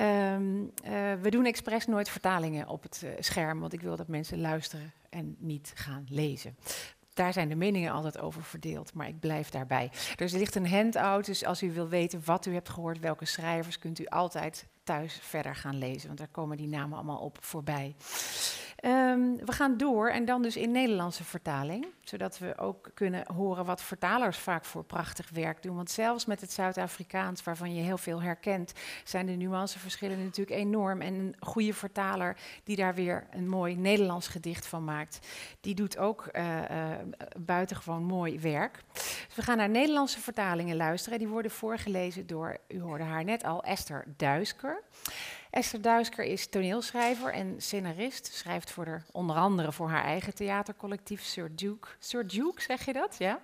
Ehm, eh, we doen expres nooit vertalingen op het eh, scherm, want ik wil dat mensen luisteren en niet gaan lezen. Daar zijn de meningen altijd over verdeeld, maar ik blijf daarbij. Er ligt een handout, dus als u wil weten wat u hebt gehoord, welke schrijvers, kunt u altijd thuis verder gaan lezen, want daar komen die namen allemaal op voorbij. Ehm, we gaan door en dan dus in Nederlandse vertaling, zodat we ook kunnen horen wat vertalers vaak voor prachtig werk doen. Want zelfs met het Zuid-Afrikaans, waarvan je heel veel herkent, zijn de nuanceverschillen natuurlijk enorm. En een goede vertaler die daar weer een mooi Nederlands gedicht van maakt, die doet ook uh, uh, buitengewoon mooi werk. Dus we gaan naar Nederlandse vertalingen luisteren. Die worden voorgelezen door, u hoorde haar net al, Esther Duisker. Esther Duisker is toneelschrijver en scenarist. Schrijft voor de, onder andere voor haar eigen theatercollectief Sir Duke. Sir Duke, zeg je dat? Ja.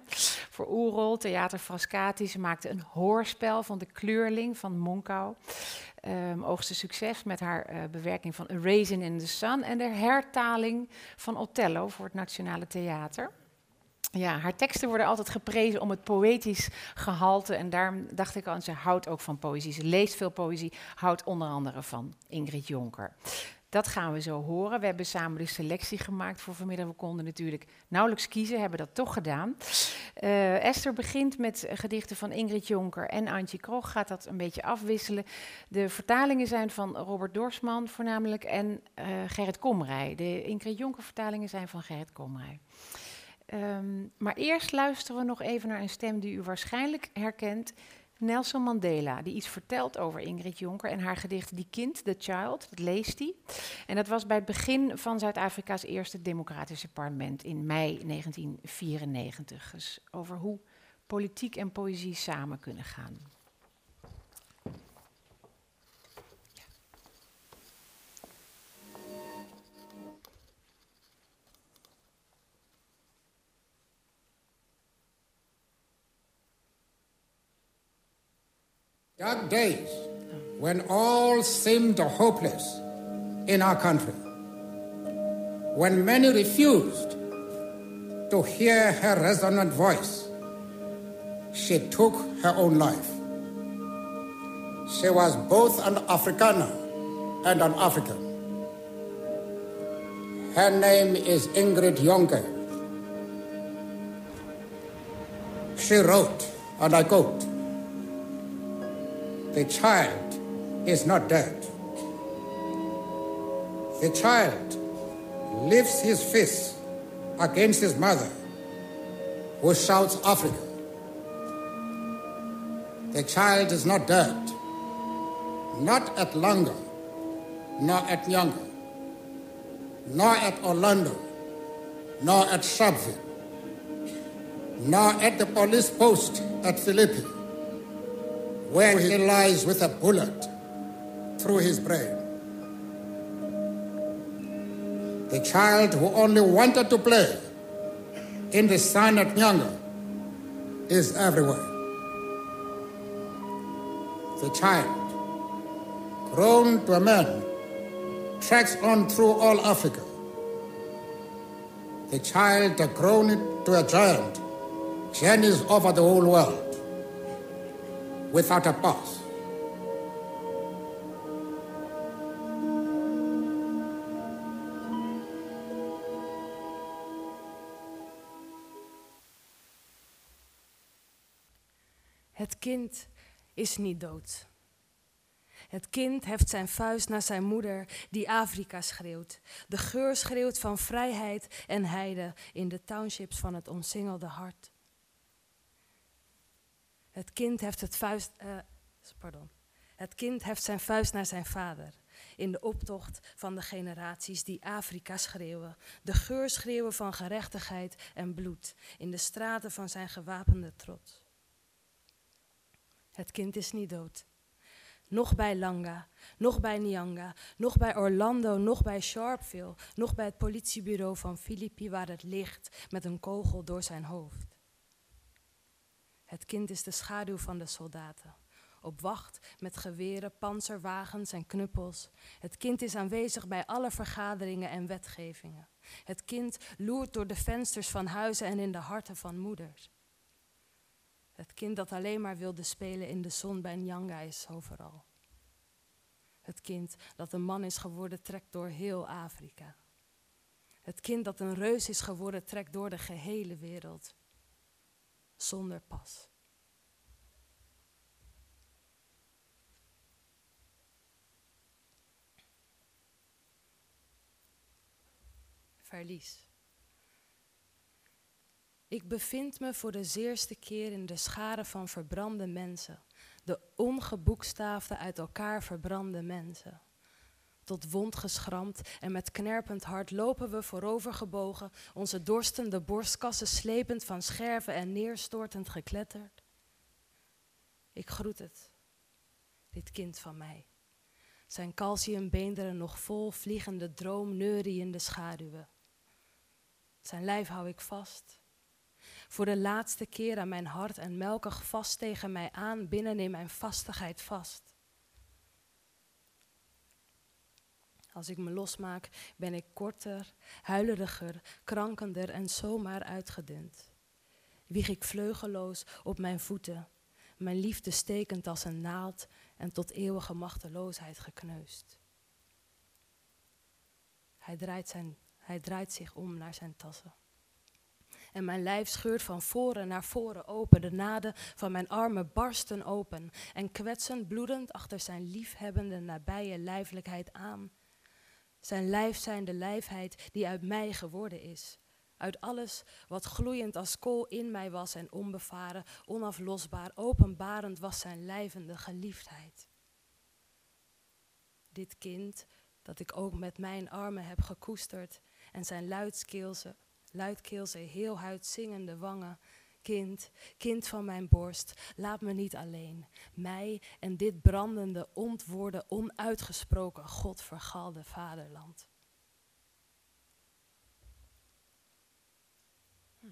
Voor Oerol, Theater Frascati. Ze maakte een hoorspel van De Kleurling van Monkau. Um, oogste succes met haar uh, bewerking van A Raisin in the Sun en de hertaling van Othello voor het Nationale Theater. Ja, haar teksten worden altijd geprezen om het poëtisch gehalte. En daarom dacht ik al, ze houdt ook van poëzie. Ze leest veel poëzie, houdt onder andere van Ingrid Jonker. Dat gaan we zo horen. We hebben samen de selectie gemaakt voor vanmiddag. We konden natuurlijk nauwelijks kiezen, hebben dat toch gedaan. Uh, Esther begint met gedichten van Ingrid Jonker en Antje Krog. Gaat dat een beetje afwisselen. De vertalingen zijn van Robert Dorsman voornamelijk en uh, Gerrit Komrij. De Ingrid Jonker vertalingen zijn van Gerrit Komrij. Um, maar eerst luisteren we nog even naar een stem die u waarschijnlijk herkent. Nelson Mandela, die iets vertelt over Ingrid Jonker en haar gedicht Die Kind, The Child, dat leest hij. En dat was bij het begin van Zuid-Afrika's eerste democratische parlement in mei 1994. Dus over hoe politiek en poëzie samen kunnen gaan. Dark days when all seemed hopeless in our country, when many refused to hear her resonant voice, she took her own life. She was both an Afrikaner and an African. Her name is Ingrid Jonker. She wrote, and I quote, the child is not dead. The child lifts his fist against his mother, who shouts Africa. The child is not dead, not at Langa, nor at Nyanga, nor at Orlando, nor at Shabville, nor at the police post at Philippi where he lies with a bullet through his brain. The child who only wanted to play in the sun at Nyanga is everywhere. The child, grown to a man, tracks on through all Africa. The child, grown to a giant, journeys over the whole world without a pause. Het kind is niet dood. Het kind heft zijn vuist naar zijn moeder, die Afrika schreeuwt. De geur schreeuwt van vrijheid en heide in de townships van het omsingelde hart. Het kind heft het vuist. Pardon. Het kind zijn vuist naar zijn vader. In de optocht van de generaties die Afrika schreeuwen. De geur schreeuwen van gerechtigheid en bloed. In de straten van zijn gewapende trots. Het kind is niet dood. Nog bij Langa, nog bij Nyanga, nog bij Orlando, nog bij Sharpeville, nog bij het politiebureau van Filippi waar het ligt met een kogel door zijn hoofd. Het kind is de schaduw van de soldaten. Op wacht met geweren, panzerwagens en knuppels. Het kind is aanwezig bij alle vergaderingen en wetgevingen. Het kind loert door de vensters van huizen en in de harten van moeders. Het kind dat alleen maar wilde spelen in de zon bij Nyanga overal. Het kind dat een man is geworden trekt door heel Afrika. Het kind dat een reus is geworden trekt door de gehele wereld. Zonder pas. Verlies. Ik bevind me voor de zeerste keer in de schare van verbrande mensen, de ongeboekstaafde uit elkaar verbrande mensen. Tot wond geschramd en met knerpend hart lopen we voorovergebogen, onze dorstende borstkassen slepend van scherven en neerstortend gekletterd. Ik groet het, dit kind van mij. Zijn calciumbeenderen nog vol vliegende droom in de schaduwen. Zijn lijf hou ik vast, voor de laatste keer aan mijn hart en melkig vast tegen mij aan, binnen in mijn vastigheid vast. Als ik me losmaak, ben ik korter, huileriger, krankender en zomaar uitgedund. Wieg ik vleugeloos op mijn voeten, mijn liefde stekend als een naald en tot eeuwige machteloosheid gekneusd. Hij draait, zijn, hij draait zich om naar zijn tassen en mijn lijf scheurt van voren naar voren open. De naden van mijn armen barsten open en kwetsen bloedend achter zijn liefhebbende nabije lijfelijkheid aan. Zijn lijf zijn de lijfheid die uit mij geworden is. Uit alles wat gloeiend als kool in mij was en onbevaren, onaflosbaar, openbarend was zijn lijvende geliefdheid. Dit kind dat ik ook met mijn armen heb gekoesterd en zijn luidkeelse, heel huid zingende wangen. Kind, kind van mijn borst, laat me niet alleen. Mij en dit brandende, ontwoorden, onuitgesproken, godvergalde vaderland. Hm.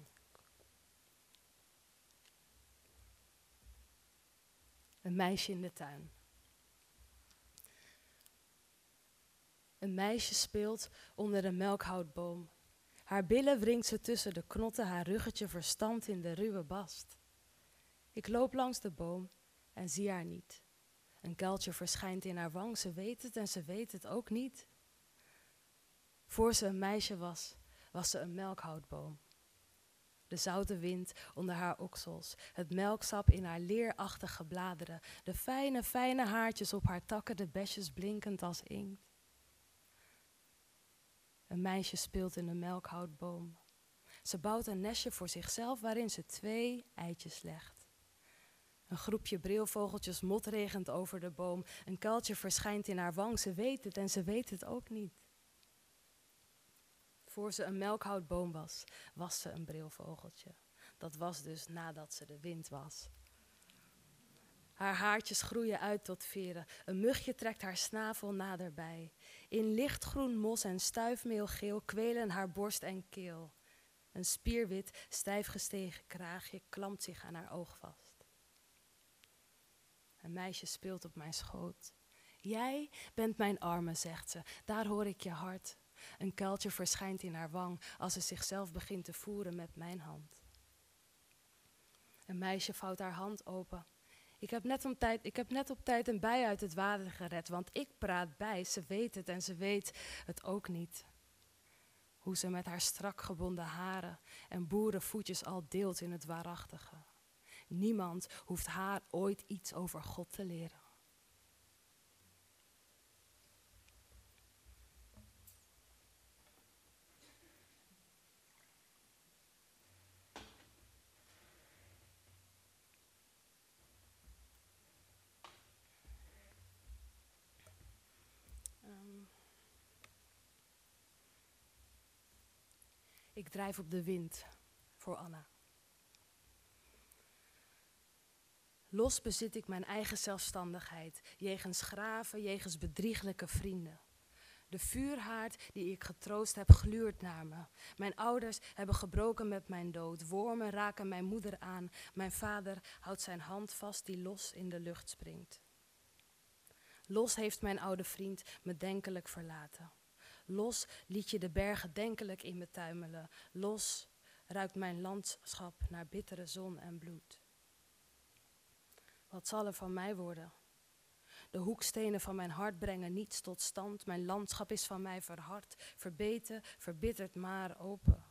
Een meisje in de tuin. Een meisje speelt onder de melkhoutboom. Haar billen wringt ze tussen de knotten, haar ruggetje verstand in de ruwe bast. Ik loop langs de boom en zie haar niet. Een kuiltje verschijnt in haar wang, ze weet het en ze weet het ook niet. Voor ze een meisje was, was ze een melkhoutboom. De zoute wind onder haar oksels, het melksap in haar leerachtige bladeren, de fijne, fijne haartjes op haar takken, de besjes blinkend als inkt. Een meisje speelt in een melkhoutboom. Ze bouwt een nestje voor zichzelf waarin ze twee eitjes legt. Een groepje brilvogeltjes motregent over de boom. Een kuiltje verschijnt in haar wang. Ze weet het en ze weet het ook niet. Voor ze een melkhoutboom was, was ze een brilvogeltje. Dat was dus nadat ze de wind was. Haar haartjes groeien uit tot veren. Een mugje trekt haar snavel naderbij. In lichtgroen mos en stuifmeelgeel kwelen haar borst en keel. Een spierwit, stijf gestegen kraagje klampt zich aan haar oog vast. Een meisje speelt op mijn schoot. Jij bent mijn arme, zegt ze. Daar hoor ik je hart. Een kuiltje verschijnt in haar wang als ze zichzelf begint te voeren met mijn hand. Een meisje vouwt haar hand open. Ik heb, net op tijd, ik heb net op tijd een bij uit het water gered, want ik praat bij. Ze weet het en ze weet het ook niet. Hoe ze met haar strak gebonden haren en boerenvoetjes al deelt in het waarachtige. Niemand hoeft haar ooit iets over God te leren. Drijf op de wind voor Anna. Los bezit ik mijn eigen zelfstandigheid, jegens graven, jegens bedrieglijke vrienden. De vuurhaard die ik getroost heb, gluurt naar me. Mijn ouders hebben gebroken met mijn dood. Wormen raken mijn moeder aan. Mijn vader houdt zijn hand vast die los in de lucht springt. Los heeft mijn oude vriend me denkelijk verlaten. Los liet je de bergen denkelijk in me tuimelen. Los ruikt mijn landschap naar bittere zon en bloed. Wat zal er van mij worden? De hoekstenen van mijn hart brengen niets tot stand. Mijn landschap is van mij verhard, verbeten, verbitterd, maar open.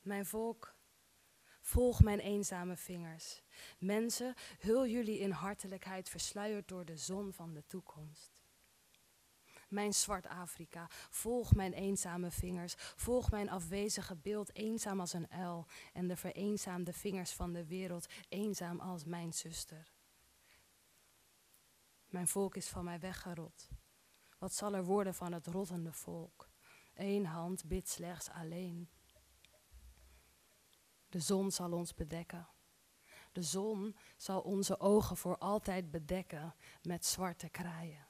Mijn volk, volg mijn eenzame vingers. Mensen, hul jullie in hartelijkheid, versluierd door de zon van de toekomst. Mijn zwart Afrika, volg mijn eenzame vingers, volg mijn afwezige beeld, eenzaam als een uil, en de vereenzaamde vingers van de wereld, eenzaam als mijn zuster. Mijn volk is van mij weggerot. Wat zal er worden van het rottende volk? Eén hand bidt slechts alleen. De zon zal ons bedekken. De zon zal onze ogen voor altijd bedekken met zwarte kraaien.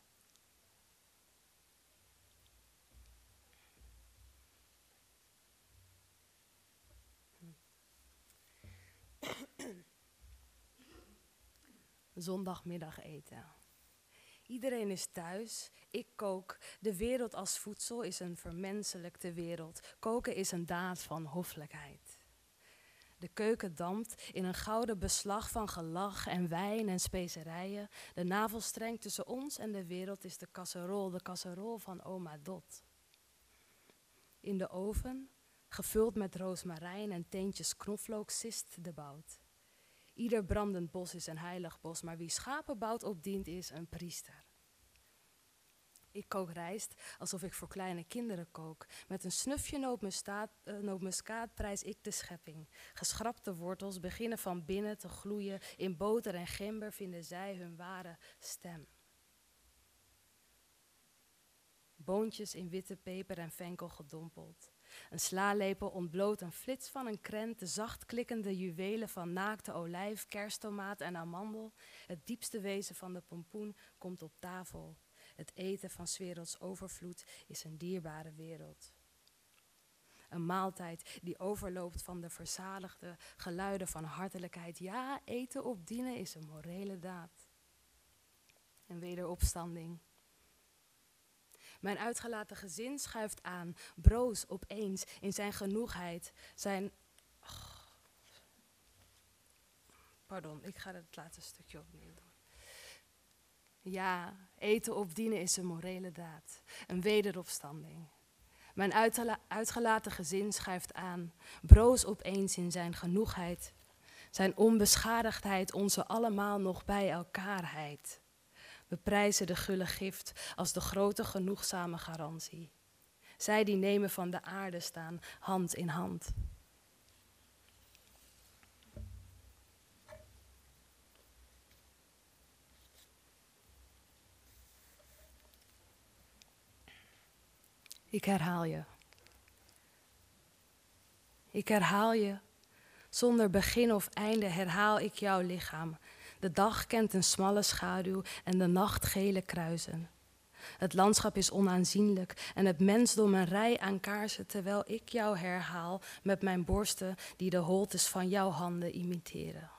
Zondagmiddag eten. Iedereen is thuis, ik kook. De wereld als voedsel is een vermenselijkte wereld. Koken is een daad van hoffelijkheid. De keuken dampt in een gouden beslag van gelach en wijn en specerijen. De navelstreng tussen ons en de wereld is de kasserol, de kasserol van oma Dot. In de oven, gevuld met roosmarijn en teentjes knoflook, sist de bout. Ieder brandend bos is een heilig bos, maar wie schapen bouwt opdient is een priester. Ik kook rijst alsof ik voor kleine kinderen kook. Met een snufje uh, nootmuskaat prijs ik de schepping. Geschrapte wortels beginnen van binnen te gloeien. In boter en gember vinden zij hun ware stem. Boontjes in witte peper en venkel gedompeld. Een slalepel ontbloot een flits van een krent, de zacht klikkende juwelen van naakte olijf, kersttomaat en amandel. Het diepste wezen van de pompoen komt op tafel. Het eten van werelds overvloed is een dierbare wereld. Een maaltijd die overloopt van de verzadigde geluiden van hartelijkheid. Ja, eten op dienen is een morele daad. En wederopstanding. Mijn uitgelaten gezin schuift aan, broos opeens in zijn genoegheid, zijn. Pardon, ik ga het laatste stukje opnieuw doen. Ja, eten op dienen is een morele daad, een wederopstanding. Mijn uitgelaten gezin schuift aan, broos opeens in zijn genoegheid, zijn onbeschadigdheid, onze allemaal nog bij elkaarheid. We prijzen de gulle gift als de grote genoegzame garantie. Zij die nemen van de aarde staan, hand in hand. Ik herhaal je. Ik herhaal je. Zonder begin of einde herhaal ik jouw lichaam. De dag kent een smalle schaduw en de nacht gele kruisen. Het landschap is onaanzienlijk en het mensdom een rij aan kaarsen, terwijl ik jou herhaal met mijn borsten die de holtes van jouw handen imiteren.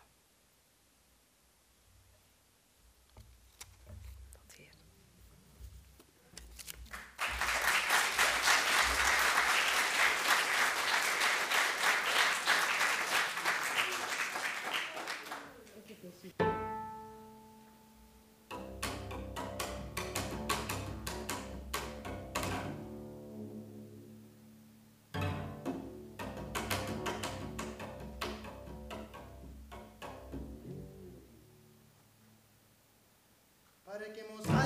se para que mostrar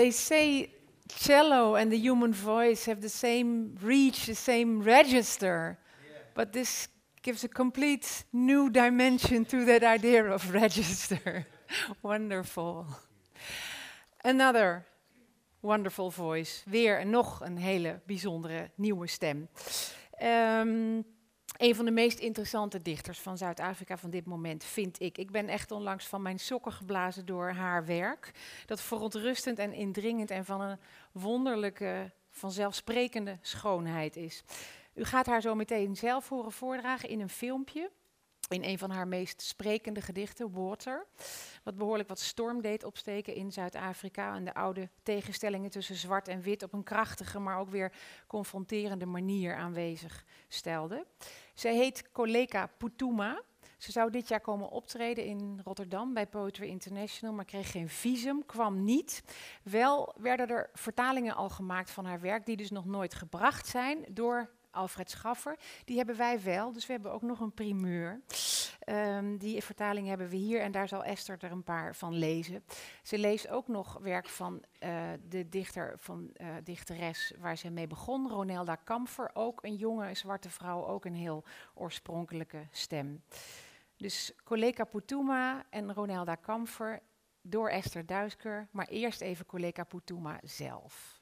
They say cello and the human voice have the same reach, the same register, but this gives a complete new dimension to that idea of register. Wonderful. Another wonderful voice. Weer nog een hele bijzondere nieuwe stem. Um, een van de meest interessante dichters van Zuid-Afrika van dit moment, vind ik. Ik ben echt onlangs van mijn sokken geblazen door haar werk. Dat verontrustend en indringend en van een wonderlijke, vanzelfsprekende schoonheid is. U gaat haar zo meteen zelf horen voordragen in een filmpje. In een van haar meest sprekende gedichten, Water. Wat behoorlijk wat storm deed opsteken in Zuid-Afrika. En de oude tegenstellingen tussen zwart en wit op een krachtige, maar ook weer confronterende manier aanwezig stelde. Zij heet Koleka Putuma. Ze zou dit jaar komen optreden in Rotterdam bij Poetry International, maar kreeg geen visum, kwam niet. Wel werden er vertalingen al gemaakt van haar werk, die dus nog nooit gebracht zijn door Alfred Schaffer. Die hebben wij wel, dus we hebben ook nog een primeur. Um, die vertaling hebben we hier en daar zal Esther er een paar van lezen. Ze leest ook nog werk van uh, de dichter, van uh, dichteres waar ze mee begon, Ronelda Kamfer. Ook een jonge zwarte vrouw, ook een heel oorspronkelijke stem. Dus Koleka Putuma en Ronelda Kamfer door Esther Duisker. Maar eerst even Koleka Putuma zelf.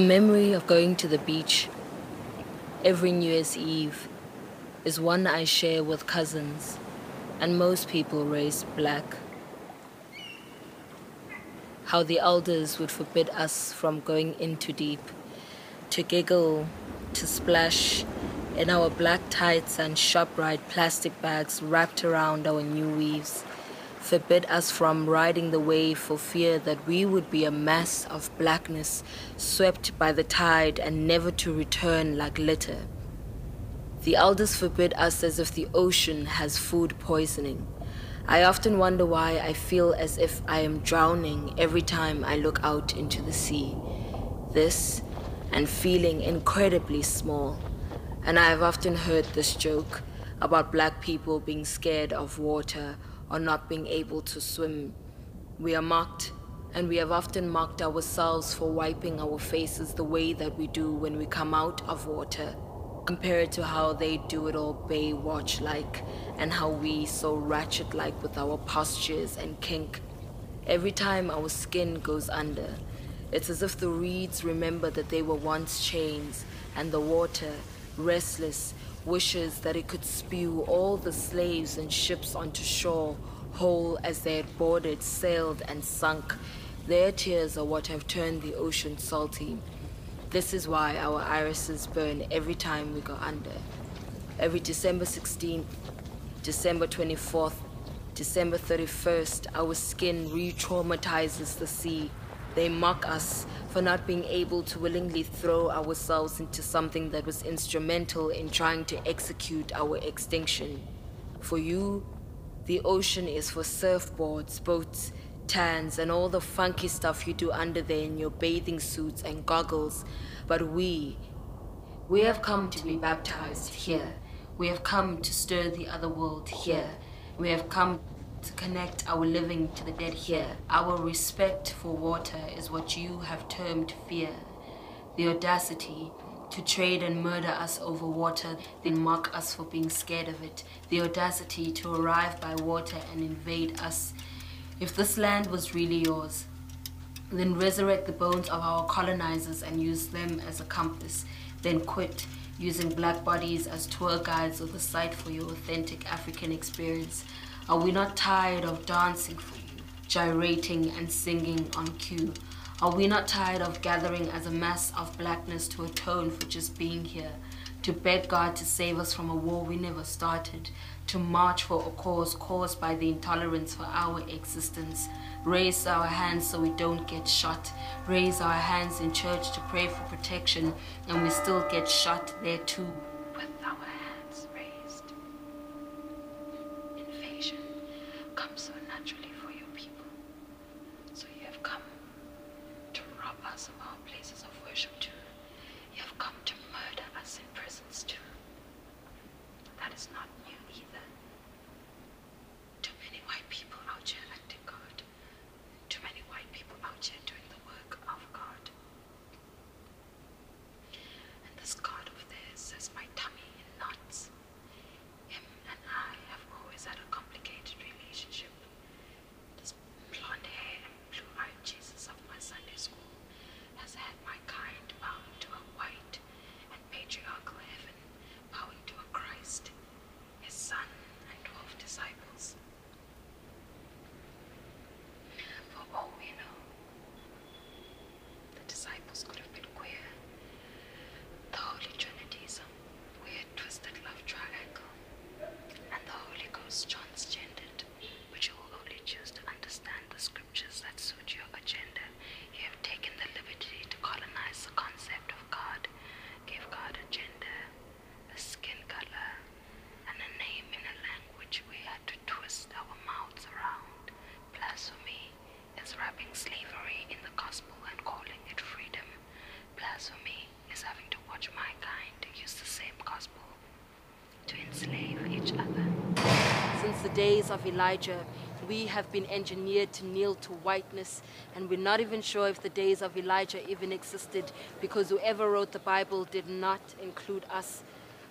The memory of going to the beach every New Year's Eve is one I share with cousins and most people raised black. How the elders would forbid us from going in too deep, to giggle, to splash in our black tights and ShopRite plastic bags wrapped around our new weaves forbid us from riding the wave for fear that we would be a mass of blackness swept by the tide and never to return like litter. The elders forbid us as if the ocean has food poisoning. I often wonder why I feel as if I am drowning every time I look out into the sea. This and feeling incredibly small. And I have often heard this joke about black people being scared of water or not being able to swim. We are mocked, and we have often mocked ourselves for wiping our faces the way that we do when we come out of water, compared to how they do it all Baywatch like, and how we so ratchet like with our postures and kink. Every time our skin goes under, it's as if the reeds remember that they were once chains, and the water, restless, wishes that it could spew all the slaves and ships onto shore, whole as they had boarded, sailed, and sunk. Their tears are what have turned the ocean salty. This is why our irises burn every time we go under. Every December 16th, December 24th, December 31st, our skin re traumatizes the sea. They mock us for not being able to willingly throw ourselves into something that was instrumental in trying to execute our extinction. For you, the ocean is for surfboards, boats, tans and all the funky stuff you do under there in your bathing suits and goggles. But we, we have come to be baptized here. We have come to stir the other world here. We have come to connect our living to the dead here. Our respect for water is what you have termed fear. The audacity to trade and murder us over water, then mock us for being scared of it. The audacity to arrive by water and invade us. If this land was really yours, then resurrect the bones of our colonizers and use them as a compass. Then quit using black bodies as tour guides or the site for your authentic African experience. Are we not tired of dancing for you, gyrating and singing on cue? Are we not tired of gathering as a mass of blackness to atone for just being here? To beg God to save us from a war we never started, to march for a cause caused by the intolerance for our existence. Raise our hands so we don't get shot. Raise our hands in church to pray for protection, and we still get shot there too. With our hands raised. Invasion comes so naturally for your people. So you have come to rob us of our places of worship too. You have come to murder us in prisons too. That is not new either. Too many white people out here acting God. Too many white people out here doing the work of God. And this God of theirs has my tummy in knots. Him and I have always had a complicated relationship. This blonde hair and blue-eyed Jesus of my Sunday school has had my kind bowing to a white and patriarchal heaven, bowing to a Christ, his son and twelve disciples. For all we know, the disciples could have been queer. The Holy Trinity is a weird, twisted love triangle. And the Holy Ghost transgendered, but you will only choose to understand the scriptures that suit your agenda. You have taken the liberty to colonize the concept of God, give God a gender, a skin color, and a name in a language we had to twist our mouths around. Blasphemy is wrapping slavery in the gospel and calling it freedom. Blasphemy is having to watch my kind use the same gospel to enslave each other. Of Elijah, we have been engineered to kneel to whiteness, and we're not even sure if the days of Elijah even existed because whoever wrote the Bible did not include us.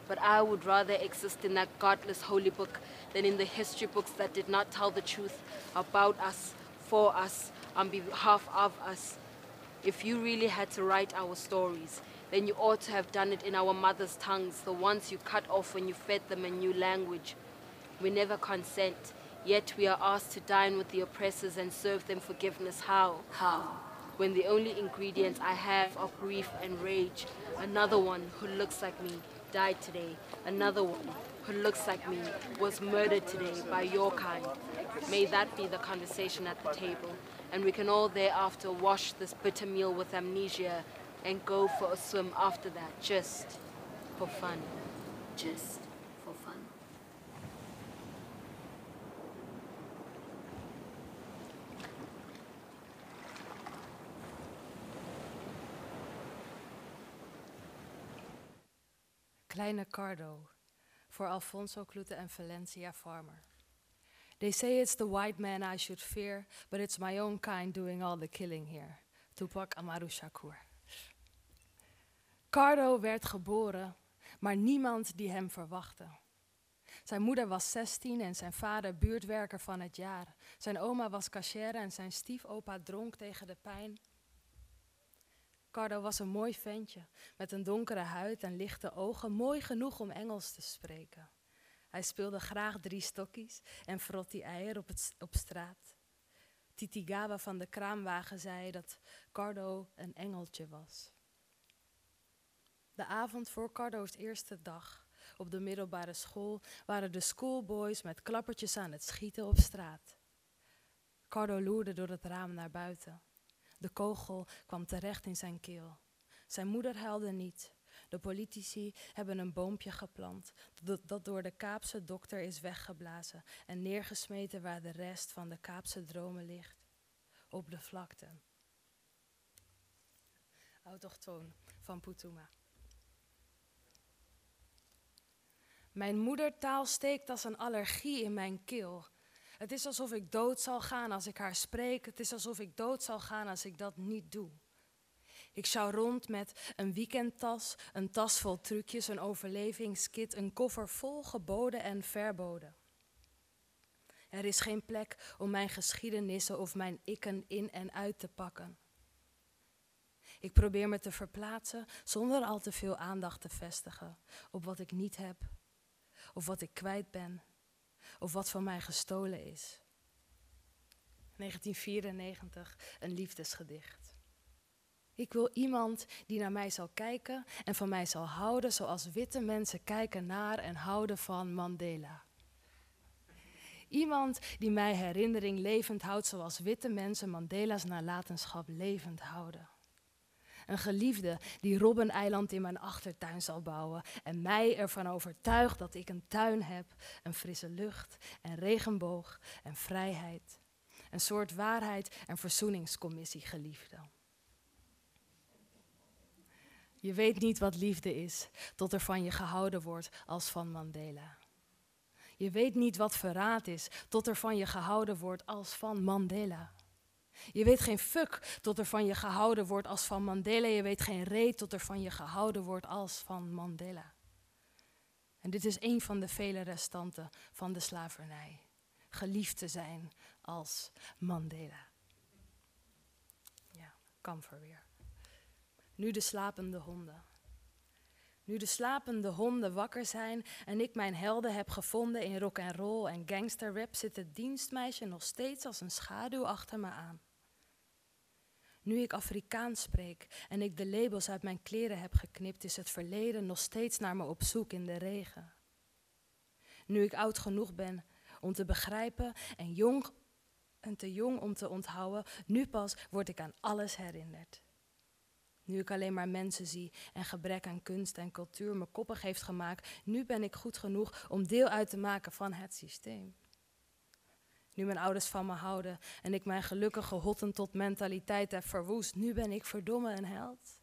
But I would rather exist in that godless holy book than in the history books that did not tell the truth about us, for us, on behalf of us. If you really had to write our stories, then you ought to have done it in our mother's tongues, the ones you cut off when you fed them a new language. We never consent, yet we are asked to dine with the oppressors and serve them forgiveness. How? How? When the only ingredients I have are grief and rage. Another one who looks like me died today. Another one who looks like me was murdered today by your kind. May that be the conversation at the table, and we can all thereafter wash this bitter meal with amnesia and go for a swim after that, just for fun. Just Kleine Cardo voor Alfonso Klute en Valencia Farmer. They say it's the white man I should fear, but it's my own kind doing all the killing here. Tupac Amaru Shakur. Cardo werd geboren, maar niemand die hem verwachtte. Zijn moeder was 16 en zijn vader buurtwerker van het jaar. Zijn oma was cachère en zijn stiefopa dronk tegen de pijn. Cardo was een mooi ventje met een donkere huid en lichte ogen, mooi genoeg om Engels te spreken. Hij speelde graag drie stokjes en vrot die eier op, het, op straat. Titigawa van de kraamwagen zei dat Cardo een engeltje was. De avond voor Cardo's eerste dag op de middelbare school waren de schoolboys met klappertjes aan het schieten op straat. Cardo loerde door het raam naar buiten. De kogel kwam terecht in zijn keel. Zijn moeder huilde niet. De politici hebben een boompje geplant dat, door de Kaapse dokter is weggeblazen en neergesmeten waar de rest van de Kaapse dromen ligt. op de vlakte. Autochtoon van Putuma. Mijn moedertaal steekt als een allergie in mijn keel. Het is alsof ik dood zal gaan als ik haar spreek. Het is alsof ik dood zal gaan als ik dat niet doe. Ik zou rond met een weekendtas, een tas vol trucjes, een overlevingskit, een koffer vol geboden en verboden. Er is geen plek om mijn geschiedenissen of mijn ikken in en uit te pakken. Ik probeer me te verplaatsen zonder al te veel aandacht te vestigen op wat ik niet heb, of wat ik kwijt ben, of wat van mij gestolen is. 1994, een liefdesgedicht. Ik wil iemand die naar mij zal kijken en van mij zal houden zoals witte mensen kijken naar en houden van Mandela. Iemand die mij herinnering levend houdt zoals witte mensen Mandela's nalatenschap levend houden. Een geliefde die Robbeneiland in mijn achtertuin zal bouwen en mij ervan overtuigt dat ik een tuin heb, een frisse lucht en regenboog en vrijheid. Een soort waarheid en verzoeningscommissie geliefde. Je weet niet wat liefde is tot er van je gehouden wordt als van Mandela. Je weet niet wat verraad is tot er van je gehouden wordt als van Mandela. Je weet geen fuck tot er van je gehouden wordt als van Mandela. Je weet geen reet tot er van je gehouden wordt als van Mandela. En dit is een van de vele restanten van de slavernij. Geliefd te zijn als Mandela. Ja, kamfer weer. Nu de slapende honden. Nu de slapende honden wakker zijn en ik mijn helden heb gevonden in rock en roll en gangsterrap, zit het dienstmeisje nog steeds als een schaduw achter me aan. Nu ik Afrikaans spreek en ik de labels uit mijn kleren heb geknipt, is het verleden nog steeds naar me op zoek in de regen. Nu ik oud genoeg ben om te begrijpen en jong en te jong om te onthouden, nu pas word ik aan alles herinnerd. Nu ik alleen maar mensen zie en gebrek aan kunst en cultuur me koppig heeft gemaakt, nu ben ik goed genoeg om deel uit te maken van het systeem. Nu mijn ouders van me houden en ik mijn gelukkige hotten tot mentaliteit heb verwoest, nu ben ik verdomme een held.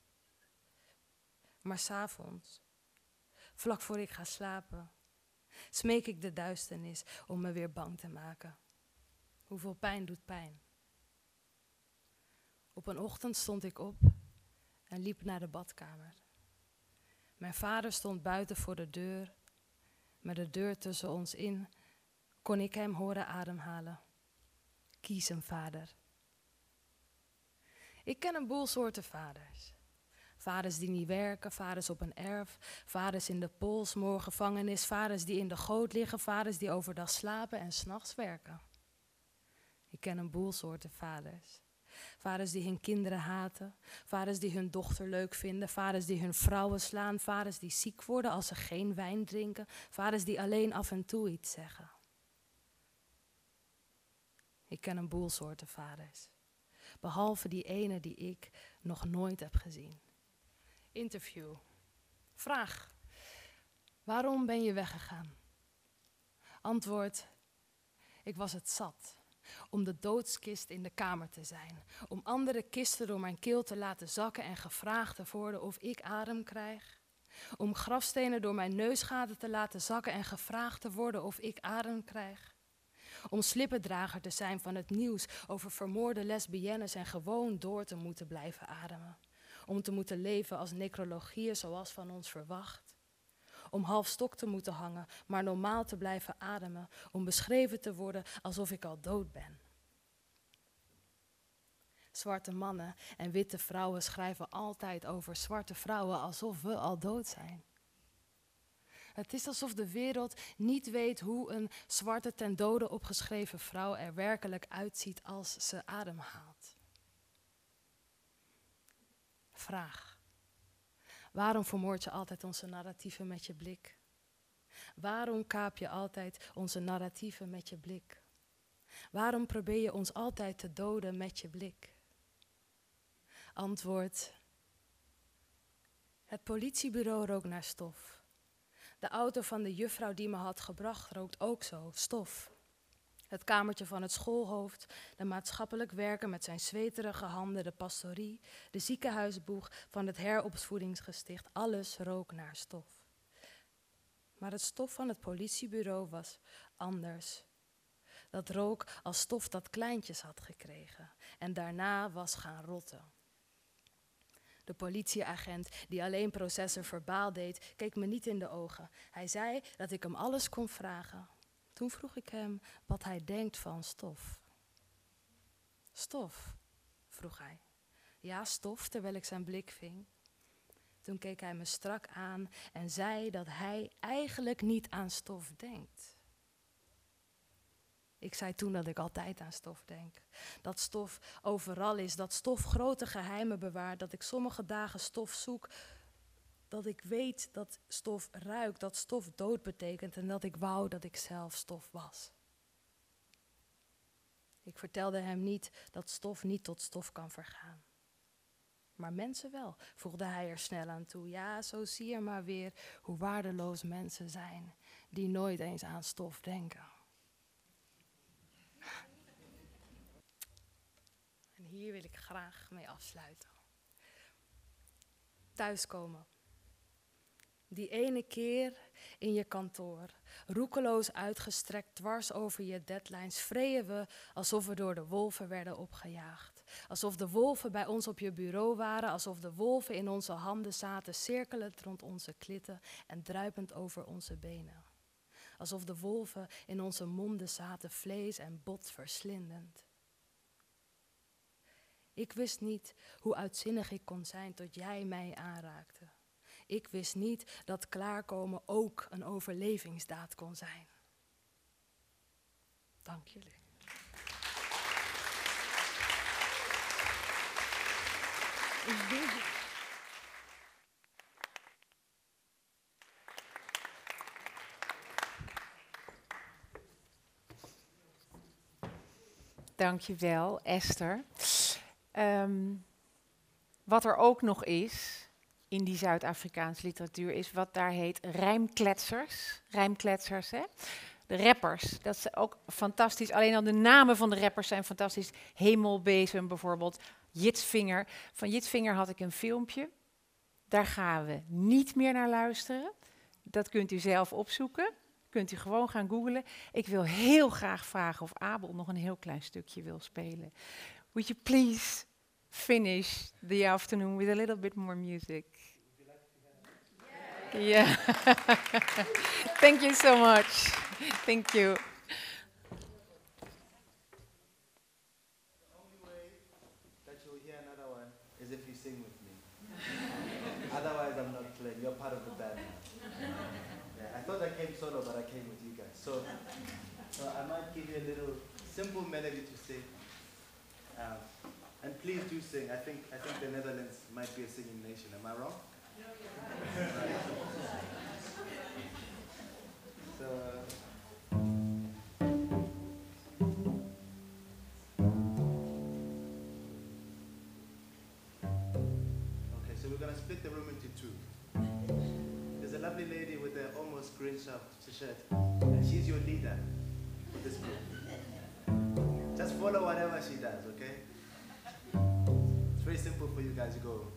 Maar s'avonds, vlak voor ik ga slapen, smeek ik de duisternis om me weer bang te maken. Hoeveel pijn doet pijn? Op een ochtend stond ik op en liep naar de badkamer. Mijn vader stond buiten voor de deur. Met de deur tussen ons in kon ik hem horen ademhalen. Kies een vader. Ik ken een boel soorten vaders. Vaders die niet werken, vaders op een erf, vaders in de polsmoorgevangenis, vaders die in de goot liggen, vaders die overdag slapen en s'nachts werken. Ik ken een boel soorten vaders. Vaders die hun kinderen haten, vaders die hun dochter leuk vinden, vaders die hun vrouwen slaan, vaders die ziek worden als ze geen wijn drinken, vaders die alleen af en toe iets zeggen. Ik ken een boel soorten vaders, behalve die ene die ik nog nooit heb gezien. Interview. Vraag. Waarom ben je weggegaan? Antwoord. Ik was het zat om de doodskist in de kamer te zijn. Om andere kisten door mijn keel te laten zakken en gevraagd te worden of ik adem krijg. Om grafstenen door mijn neusgaten te laten zakken en gevraagd te worden of ik adem krijg. Om slippendrager te zijn van het nieuws over vermoorde lesbiennes en gewoon door te moeten blijven ademen. Om te moeten leven als necrologieën zoals van ons verwacht om half stok te moeten hangen, maar normaal te blijven ademen, om beschreven te worden alsof ik al dood ben. Zwarte mannen en witte vrouwen schrijven altijd over zwarte vrouwen alsof we al dood zijn. Het is alsof de wereld niet weet hoe een zwarte ten dode opgeschreven vrouw er werkelijk uitziet als ze ademhaalt. Vraag. Waarom vermoord je altijd onze narratieven met je blik? Waarom kaap je altijd onze narratieven met je blik? Waarom probeer je ons altijd te doden met je blik? Antwoord. Het politiebureau rookt naar stof. De auto van de juffrouw die me had gebracht rookt ook zo, stof. Het kamertje van het schoolhoofd, de maatschappelijk werker met zijn zweterige handen, de pastorie, de ziekenhuisboeg van het heropvoedingsgesticht, alles rook naar stof. Maar het stof van het politiebureau was anders. Dat rook als stof dat kleintjes had gekregen en daarna was gaan rotten. De politieagent, die alleen processen verbaal deed, keek me niet in de ogen. Hij zei dat ik hem alles kon vragen. Toen vroeg ik hem wat hij denkt van stof. Stof, vroeg hij. Ja, stof, terwijl ik zijn blik ving. Toen keek hij me strak aan en zei dat hij eigenlijk niet aan stof denkt. Ik zei toen dat ik altijd aan stof denk. Dat stof overal is, dat stof grote geheimen bewaart, dat ik sommige dagen stof zoek, dat ik weet dat stof ruikt, dat stof dood betekent en dat ik wou dat ik zelf stof was. Ik vertelde hem niet dat stof niet tot stof kan vergaan. Maar mensen wel, voegde hij er snel aan toe. Ja, zo zie je maar weer hoe waardeloos mensen zijn, die nooit eens aan stof denken. Hier wil ik graag mee afsluiten. Thuiskomen. Die ene keer in je kantoor, roekeloos uitgestrekt dwars over je deadlines, vreeën we alsof we door de wolven werden opgejaagd. Alsof de wolven bij ons op je bureau waren, alsof de wolven in onze handen zaten, cirkelend rond onze klitten en druipend over onze benen. Alsof de wolven in onze monden zaten, vlees en bot verslindend. Ik wist niet hoe uitzinnig ik kon zijn tot jij mij aanraakte. Ik wist niet dat klaarkomen ook een overlevingsdaad kon zijn. Dank jullie. Dankjewel, Esther. Um, wat er ook nog is in die Zuid-Afrikaanse literatuur, is wat daar heet rijmkletsers. Rijmkletsers, hè? De rappers, dat is ook fantastisch. Alleen al de namen van de rappers zijn fantastisch. Hemelbezem bijvoorbeeld, Jitsvinger. Van Jitsvinger had ik een filmpje. Daar gaan we niet meer naar luisteren. Dat kunt u zelf opzoeken. Kunt u gewoon gaan googlen. Ik wil heel graag vragen of Abel nog een heel klein stukje wil spelen. Would you please finish the afternoon with a little bit more music? Yeah. Thank you so much. Thank you. that you'll hear another one is if you sing with me. Otherwise, I'm not playing. You're part of the band. Yeah, I thought I came solo, but I came with you guys. So, so I might give you a little simple melody to sing. Um, and please do sing. I think I think the Netherlands might be a singing nation. Am I wrong? Okay, so we're gonna split the room into two. There's a lovely lady with an almost green shirt, and she's your leader for this group. Just follow whatever she does, okay? It's very simple for you guys. to go.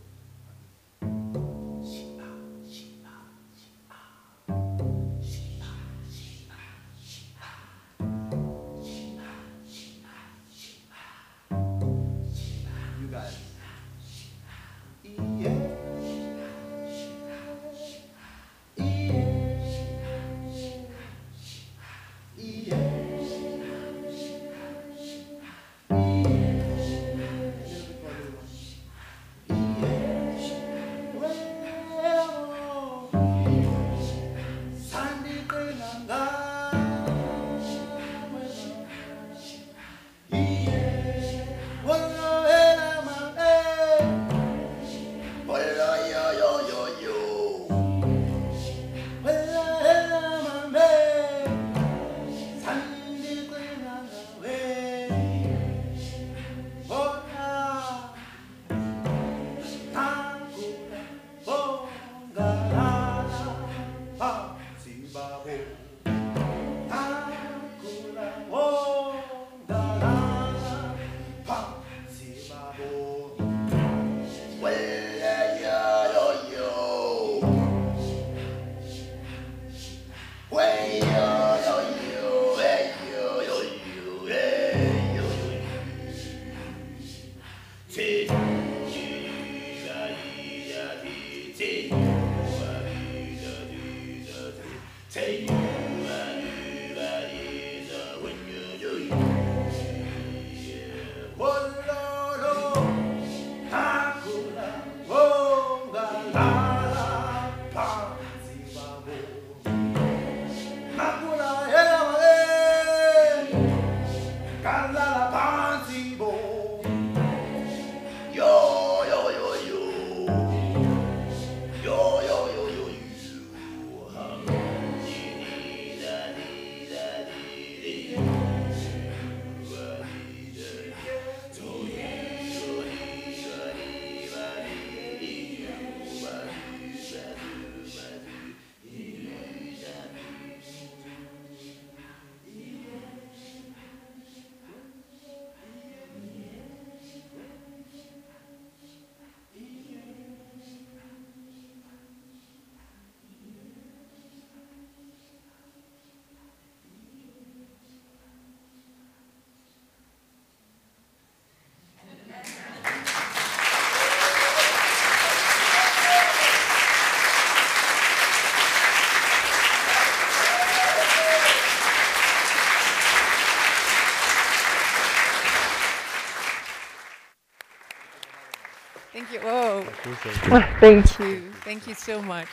Thank you. Thank you so much.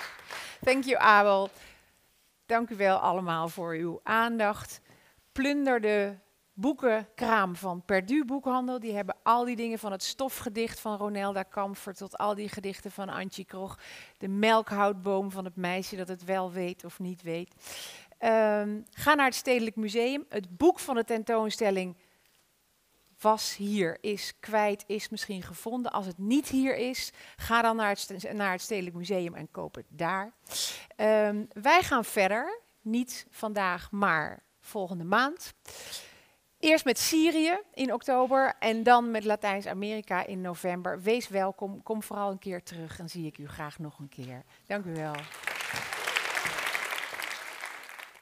Thank you, Abel. Dank u wel allemaal voor uw aandacht. Plunder de boekenkraam van Perdu Boekhandel. Die hebben al die dingen van het stofgedicht van Ronelda Kamfer tot al die gedichten van Antje Krog. De melkhoutboom van het meisje dat het wel weet of niet weet. Ehm, ga naar het Stedelijk Museum. Het boek van de tentoonstelling was hier, is kwijt, is misschien gevonden. Als het niet hier is, ga dan naar het, naar het Stedelijk Museum en koop het daar. Ehm, wij gaan verder, niet vandaag, maar volgende maand. Eerst met Syrië in oktober en dan met Latijns-Amerika in november. Wees welkom, kom vooral een keer terug en zie ik u graag nog een keer. Dank u wel.